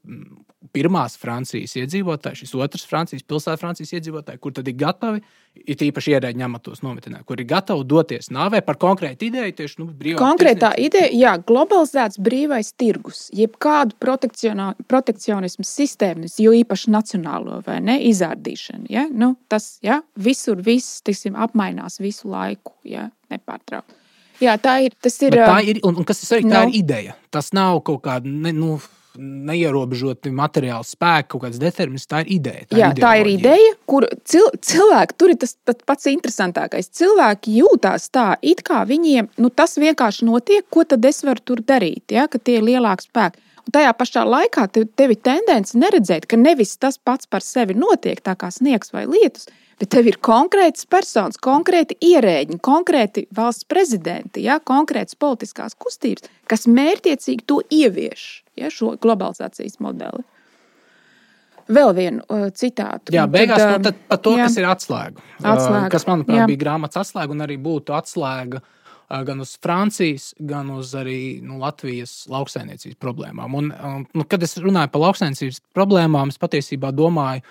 B: pirmās Francijas iedzīvotāji, šis otrs Francijas pilsētas Francijas iedzīvotāji, kur tad ir gatavi, it īpaši ierēģi amatos nometinē, kur ir gatavi doties nāvē par konkrētu ideju. Tieši, nu,
A: Konkrētā ideja, jā, globalizēts brīvais tirgus, jeb kādu protekcionismu sistēmu, jo īpaši nacionālo vai ne, izārdīšanu. Ja? Nu, tas ja? visur viss tiksim, apmainās visu laiku, ja? nepārtraukti. Jā, tā ir. ir,
B: Bet tā ir un, un kas ir svarīgi, tā no. ir ideja. Tas nav kaut kāda. Ne, nu, neierobežoti materiāli spēki, kaut kāds determinisms. Tā ir ideja.
A: Tā, Jā, ir tā ir ideja, kur cil, cilvēki, tur ir tas, pats interesantākais. Cilvēki jūtās tā, it kā viņiem nu, tas vienkārši notiek, ko tad es varu tur darīt, ja, ka tie ir lielāki spēki. Un tajā pašā laikā tev, tev ir tendence neredzēt, ka nevis tas pats par sevi notiek, tā kā sniegs vai lietus, bet tev ir konkrēts personis, konkrēti ierēģi, konkrēti valsts prezidenti, ja, konkrētas politiskās kustības, kas mērķiecīgi to ievieš, ja, šo globalizācijas modeli. Vēl vienu uh, citātu.
B: Jā, beigās tad, nu, tad par to, jā. kas ir atslēga. atslēga. Uh, kas, manuprāt, jā. bija grāmatas atslēga un arī būtu atslēga uh, gan uz Francijas, gan uz arī nu, Latvijas lauksainiecības problēmām. Un, um, nu, kad es runāju par lauksainiecības problēmām, es patiesībā domāju,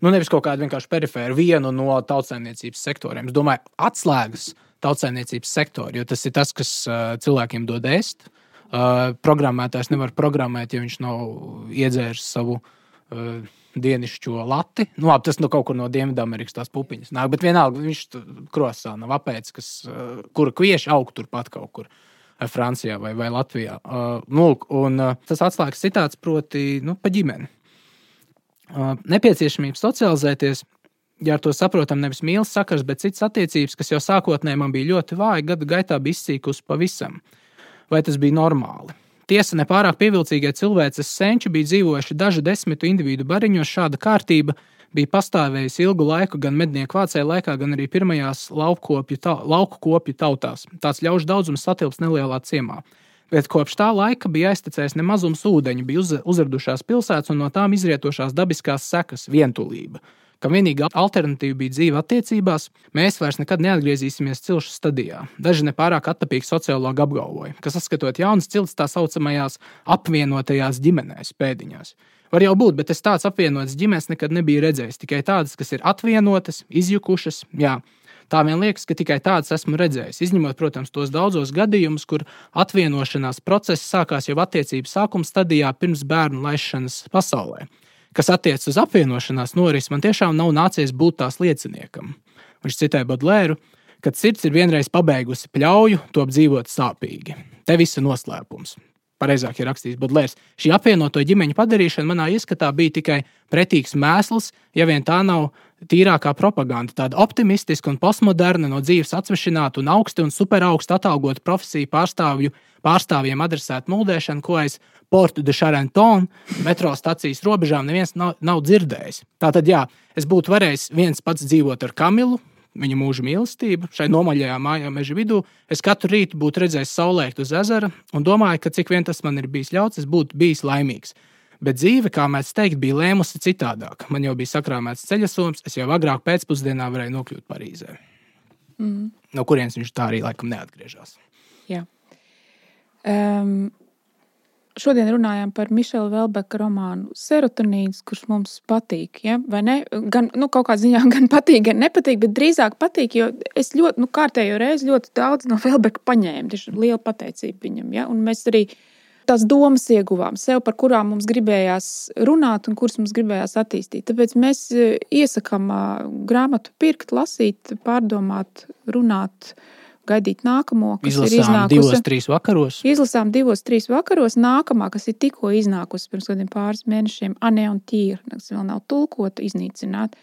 B: nu, nevis kaut kādu vienkārši perifēru vienu no tautsēmniecības sektoriem. Es domāju, atslēgas tautsēmniecības sektoru, jo tas ir tas, kas cilvēkiem dod ēst. Uh, programmētājs nevar programmēt, ja viņš nav iedzēris savu uh, dienišķo lati. Nu, labi, tas nu, kaut kur no Dienvidamerikas tās pupiņas nāk, bet vienalga viņš krosā nav apēdis, kas, uh, kura kvieši aug turpat kaut kur. Francijā vai, vai Latvijā. Uh, nu, un, uh, tas atslēgas citāts proti nu, pa ģimeni. Uh, nepieciešamība socializēties, ja ar to saprotam nevis mīlestības sakars, bet citas attiecības, kas jau sākotnēji man bija ļoti vāja, gadu gaitā bija izsīkusi pavisam. Vai tas bija normāli? Tiesa, nepārāk pievilcīgie cilvēces senči bija dzīvojuši dažu desmitu individu bariņos. Šāda kārtība bija pastāvējusi ilgu laiku gan mednieku vācēju laikā, gan arī pirmajās lauku kopju tautās. Tāds ļaužu daudzums satilps nelielā ciemā. Bet kopš tā laika bija aiztecējis nemazums ūdeņu, bija uz, uzradušās pilsētas un no tām izrietošās dabiskās sekas, vientulība ka vienīgā alternatīva bija dzīve attiecībās, mēs vairs nekad neatgriezīsimies cilšu stadijā. Daži nepārāk attapīgi sociologi apgalvoja, ka saskatot jaunas cilts tā saucamajās apvienotajās ģimenēs, pēdiņās. Var jau būt, bet es tādas apvienotas ģimenes nekad nebiju redzējis. Tikai tādas, kas ir apvienotas, izjukušas. Jā. Tā vien liekas, ka tikai tādas esmu redzējis. Izņemot, protams, tos daudzos gadījumus, kur atvienošanās process sākās jau attiecību sākuma stadijā pirms bērnu laišanas pasaulē kas attiecas uz apvienošanās norisi, man tiešām nav nācies būt tās lieciniekam. Viņš citēja Bodlēru, kad sirds ir vienreiz pabeigusi pļauju, top dzīvot sāpīgi. Te viss ir noslēpums. Pareizāk ir rakstījis Bodlērs. Šī apvienoto ģimeņu padarīšana manā ieskatā bija tikai pretīgs mēsls, ja vien tā nav tīrākā propaganda. Tāda optimistiska un postmoderna, no dzīves atsvešināta un augsti un superaugstu atalgota profesiju pārstāvju, pārstāvjiem adresēta mūldēšana, ko aiz Portu de Charenton metro stācijas robežām neviens nav, nav dzirdējis. Tātad, jā, es būtu varējis viens pats dzīvot ar Kamilu, viņa mūža mīlestību, šai nomaļajā mājā meža vidū. Es katru rītu būtu redzējis saulēktu uz ezera un domāju, ka cik vien tas man ir bijis ļauts, es būtu bijis laimīgs. Bet dzīve, kā mēs teikt, bija lēmusi citādāk. Man jau bija sakrāmēts ceļasojums, es jau agrāk pēcpusdienā varēju nokļūt Parīzē. Mm. No kurienes viņš tā arī laikam neatgriežas.
A: Um, Šodien runājām par Mišela Velbeka romānu Serotonīns, kurš mums patīk. Ja? Gan nu, kaut kādā ziņā gan patīk, gan nepatīk, bet drīzāk patīk, jo es ļoti, nu, kārtējo reizi ļoti daudz no Velbeka paņēmu. Tieši liela pateicība viņam. Ja? Un mēs arī tās domas ieguvām sev, par kurām mums gribējās runāt un kuras mums gribējās attīstīt. Tāpēc mēs e, iesakām grāmatu pirkt, lasīt, pārdomāt, runāt gaidīt nākamo,
B: kas Izlasām ir iznākusi. Divos, trīs vakaros.
A: Izlasām divos, trīs vakaros. Nākamā, kas ir tikko iznākusi pirms kādiem pāris mēnešiem, Anē un Tīra, kas vēl nav tulkota, iznīcināta.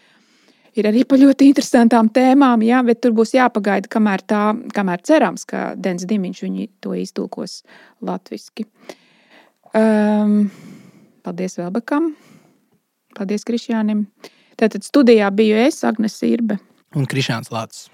A: Ir arī par ļoti interesantām tēmām, jā, bet tur būs jāpagaida, kamēr, tā, kamēr cerams, ka Dens Dimiņš viņu to iztulkos latviski. Um, paldies Velbekam, paldies Krišjānim. Tātad studijā biju es, Agnes Irbe.
B: Un Krišāns Lācis.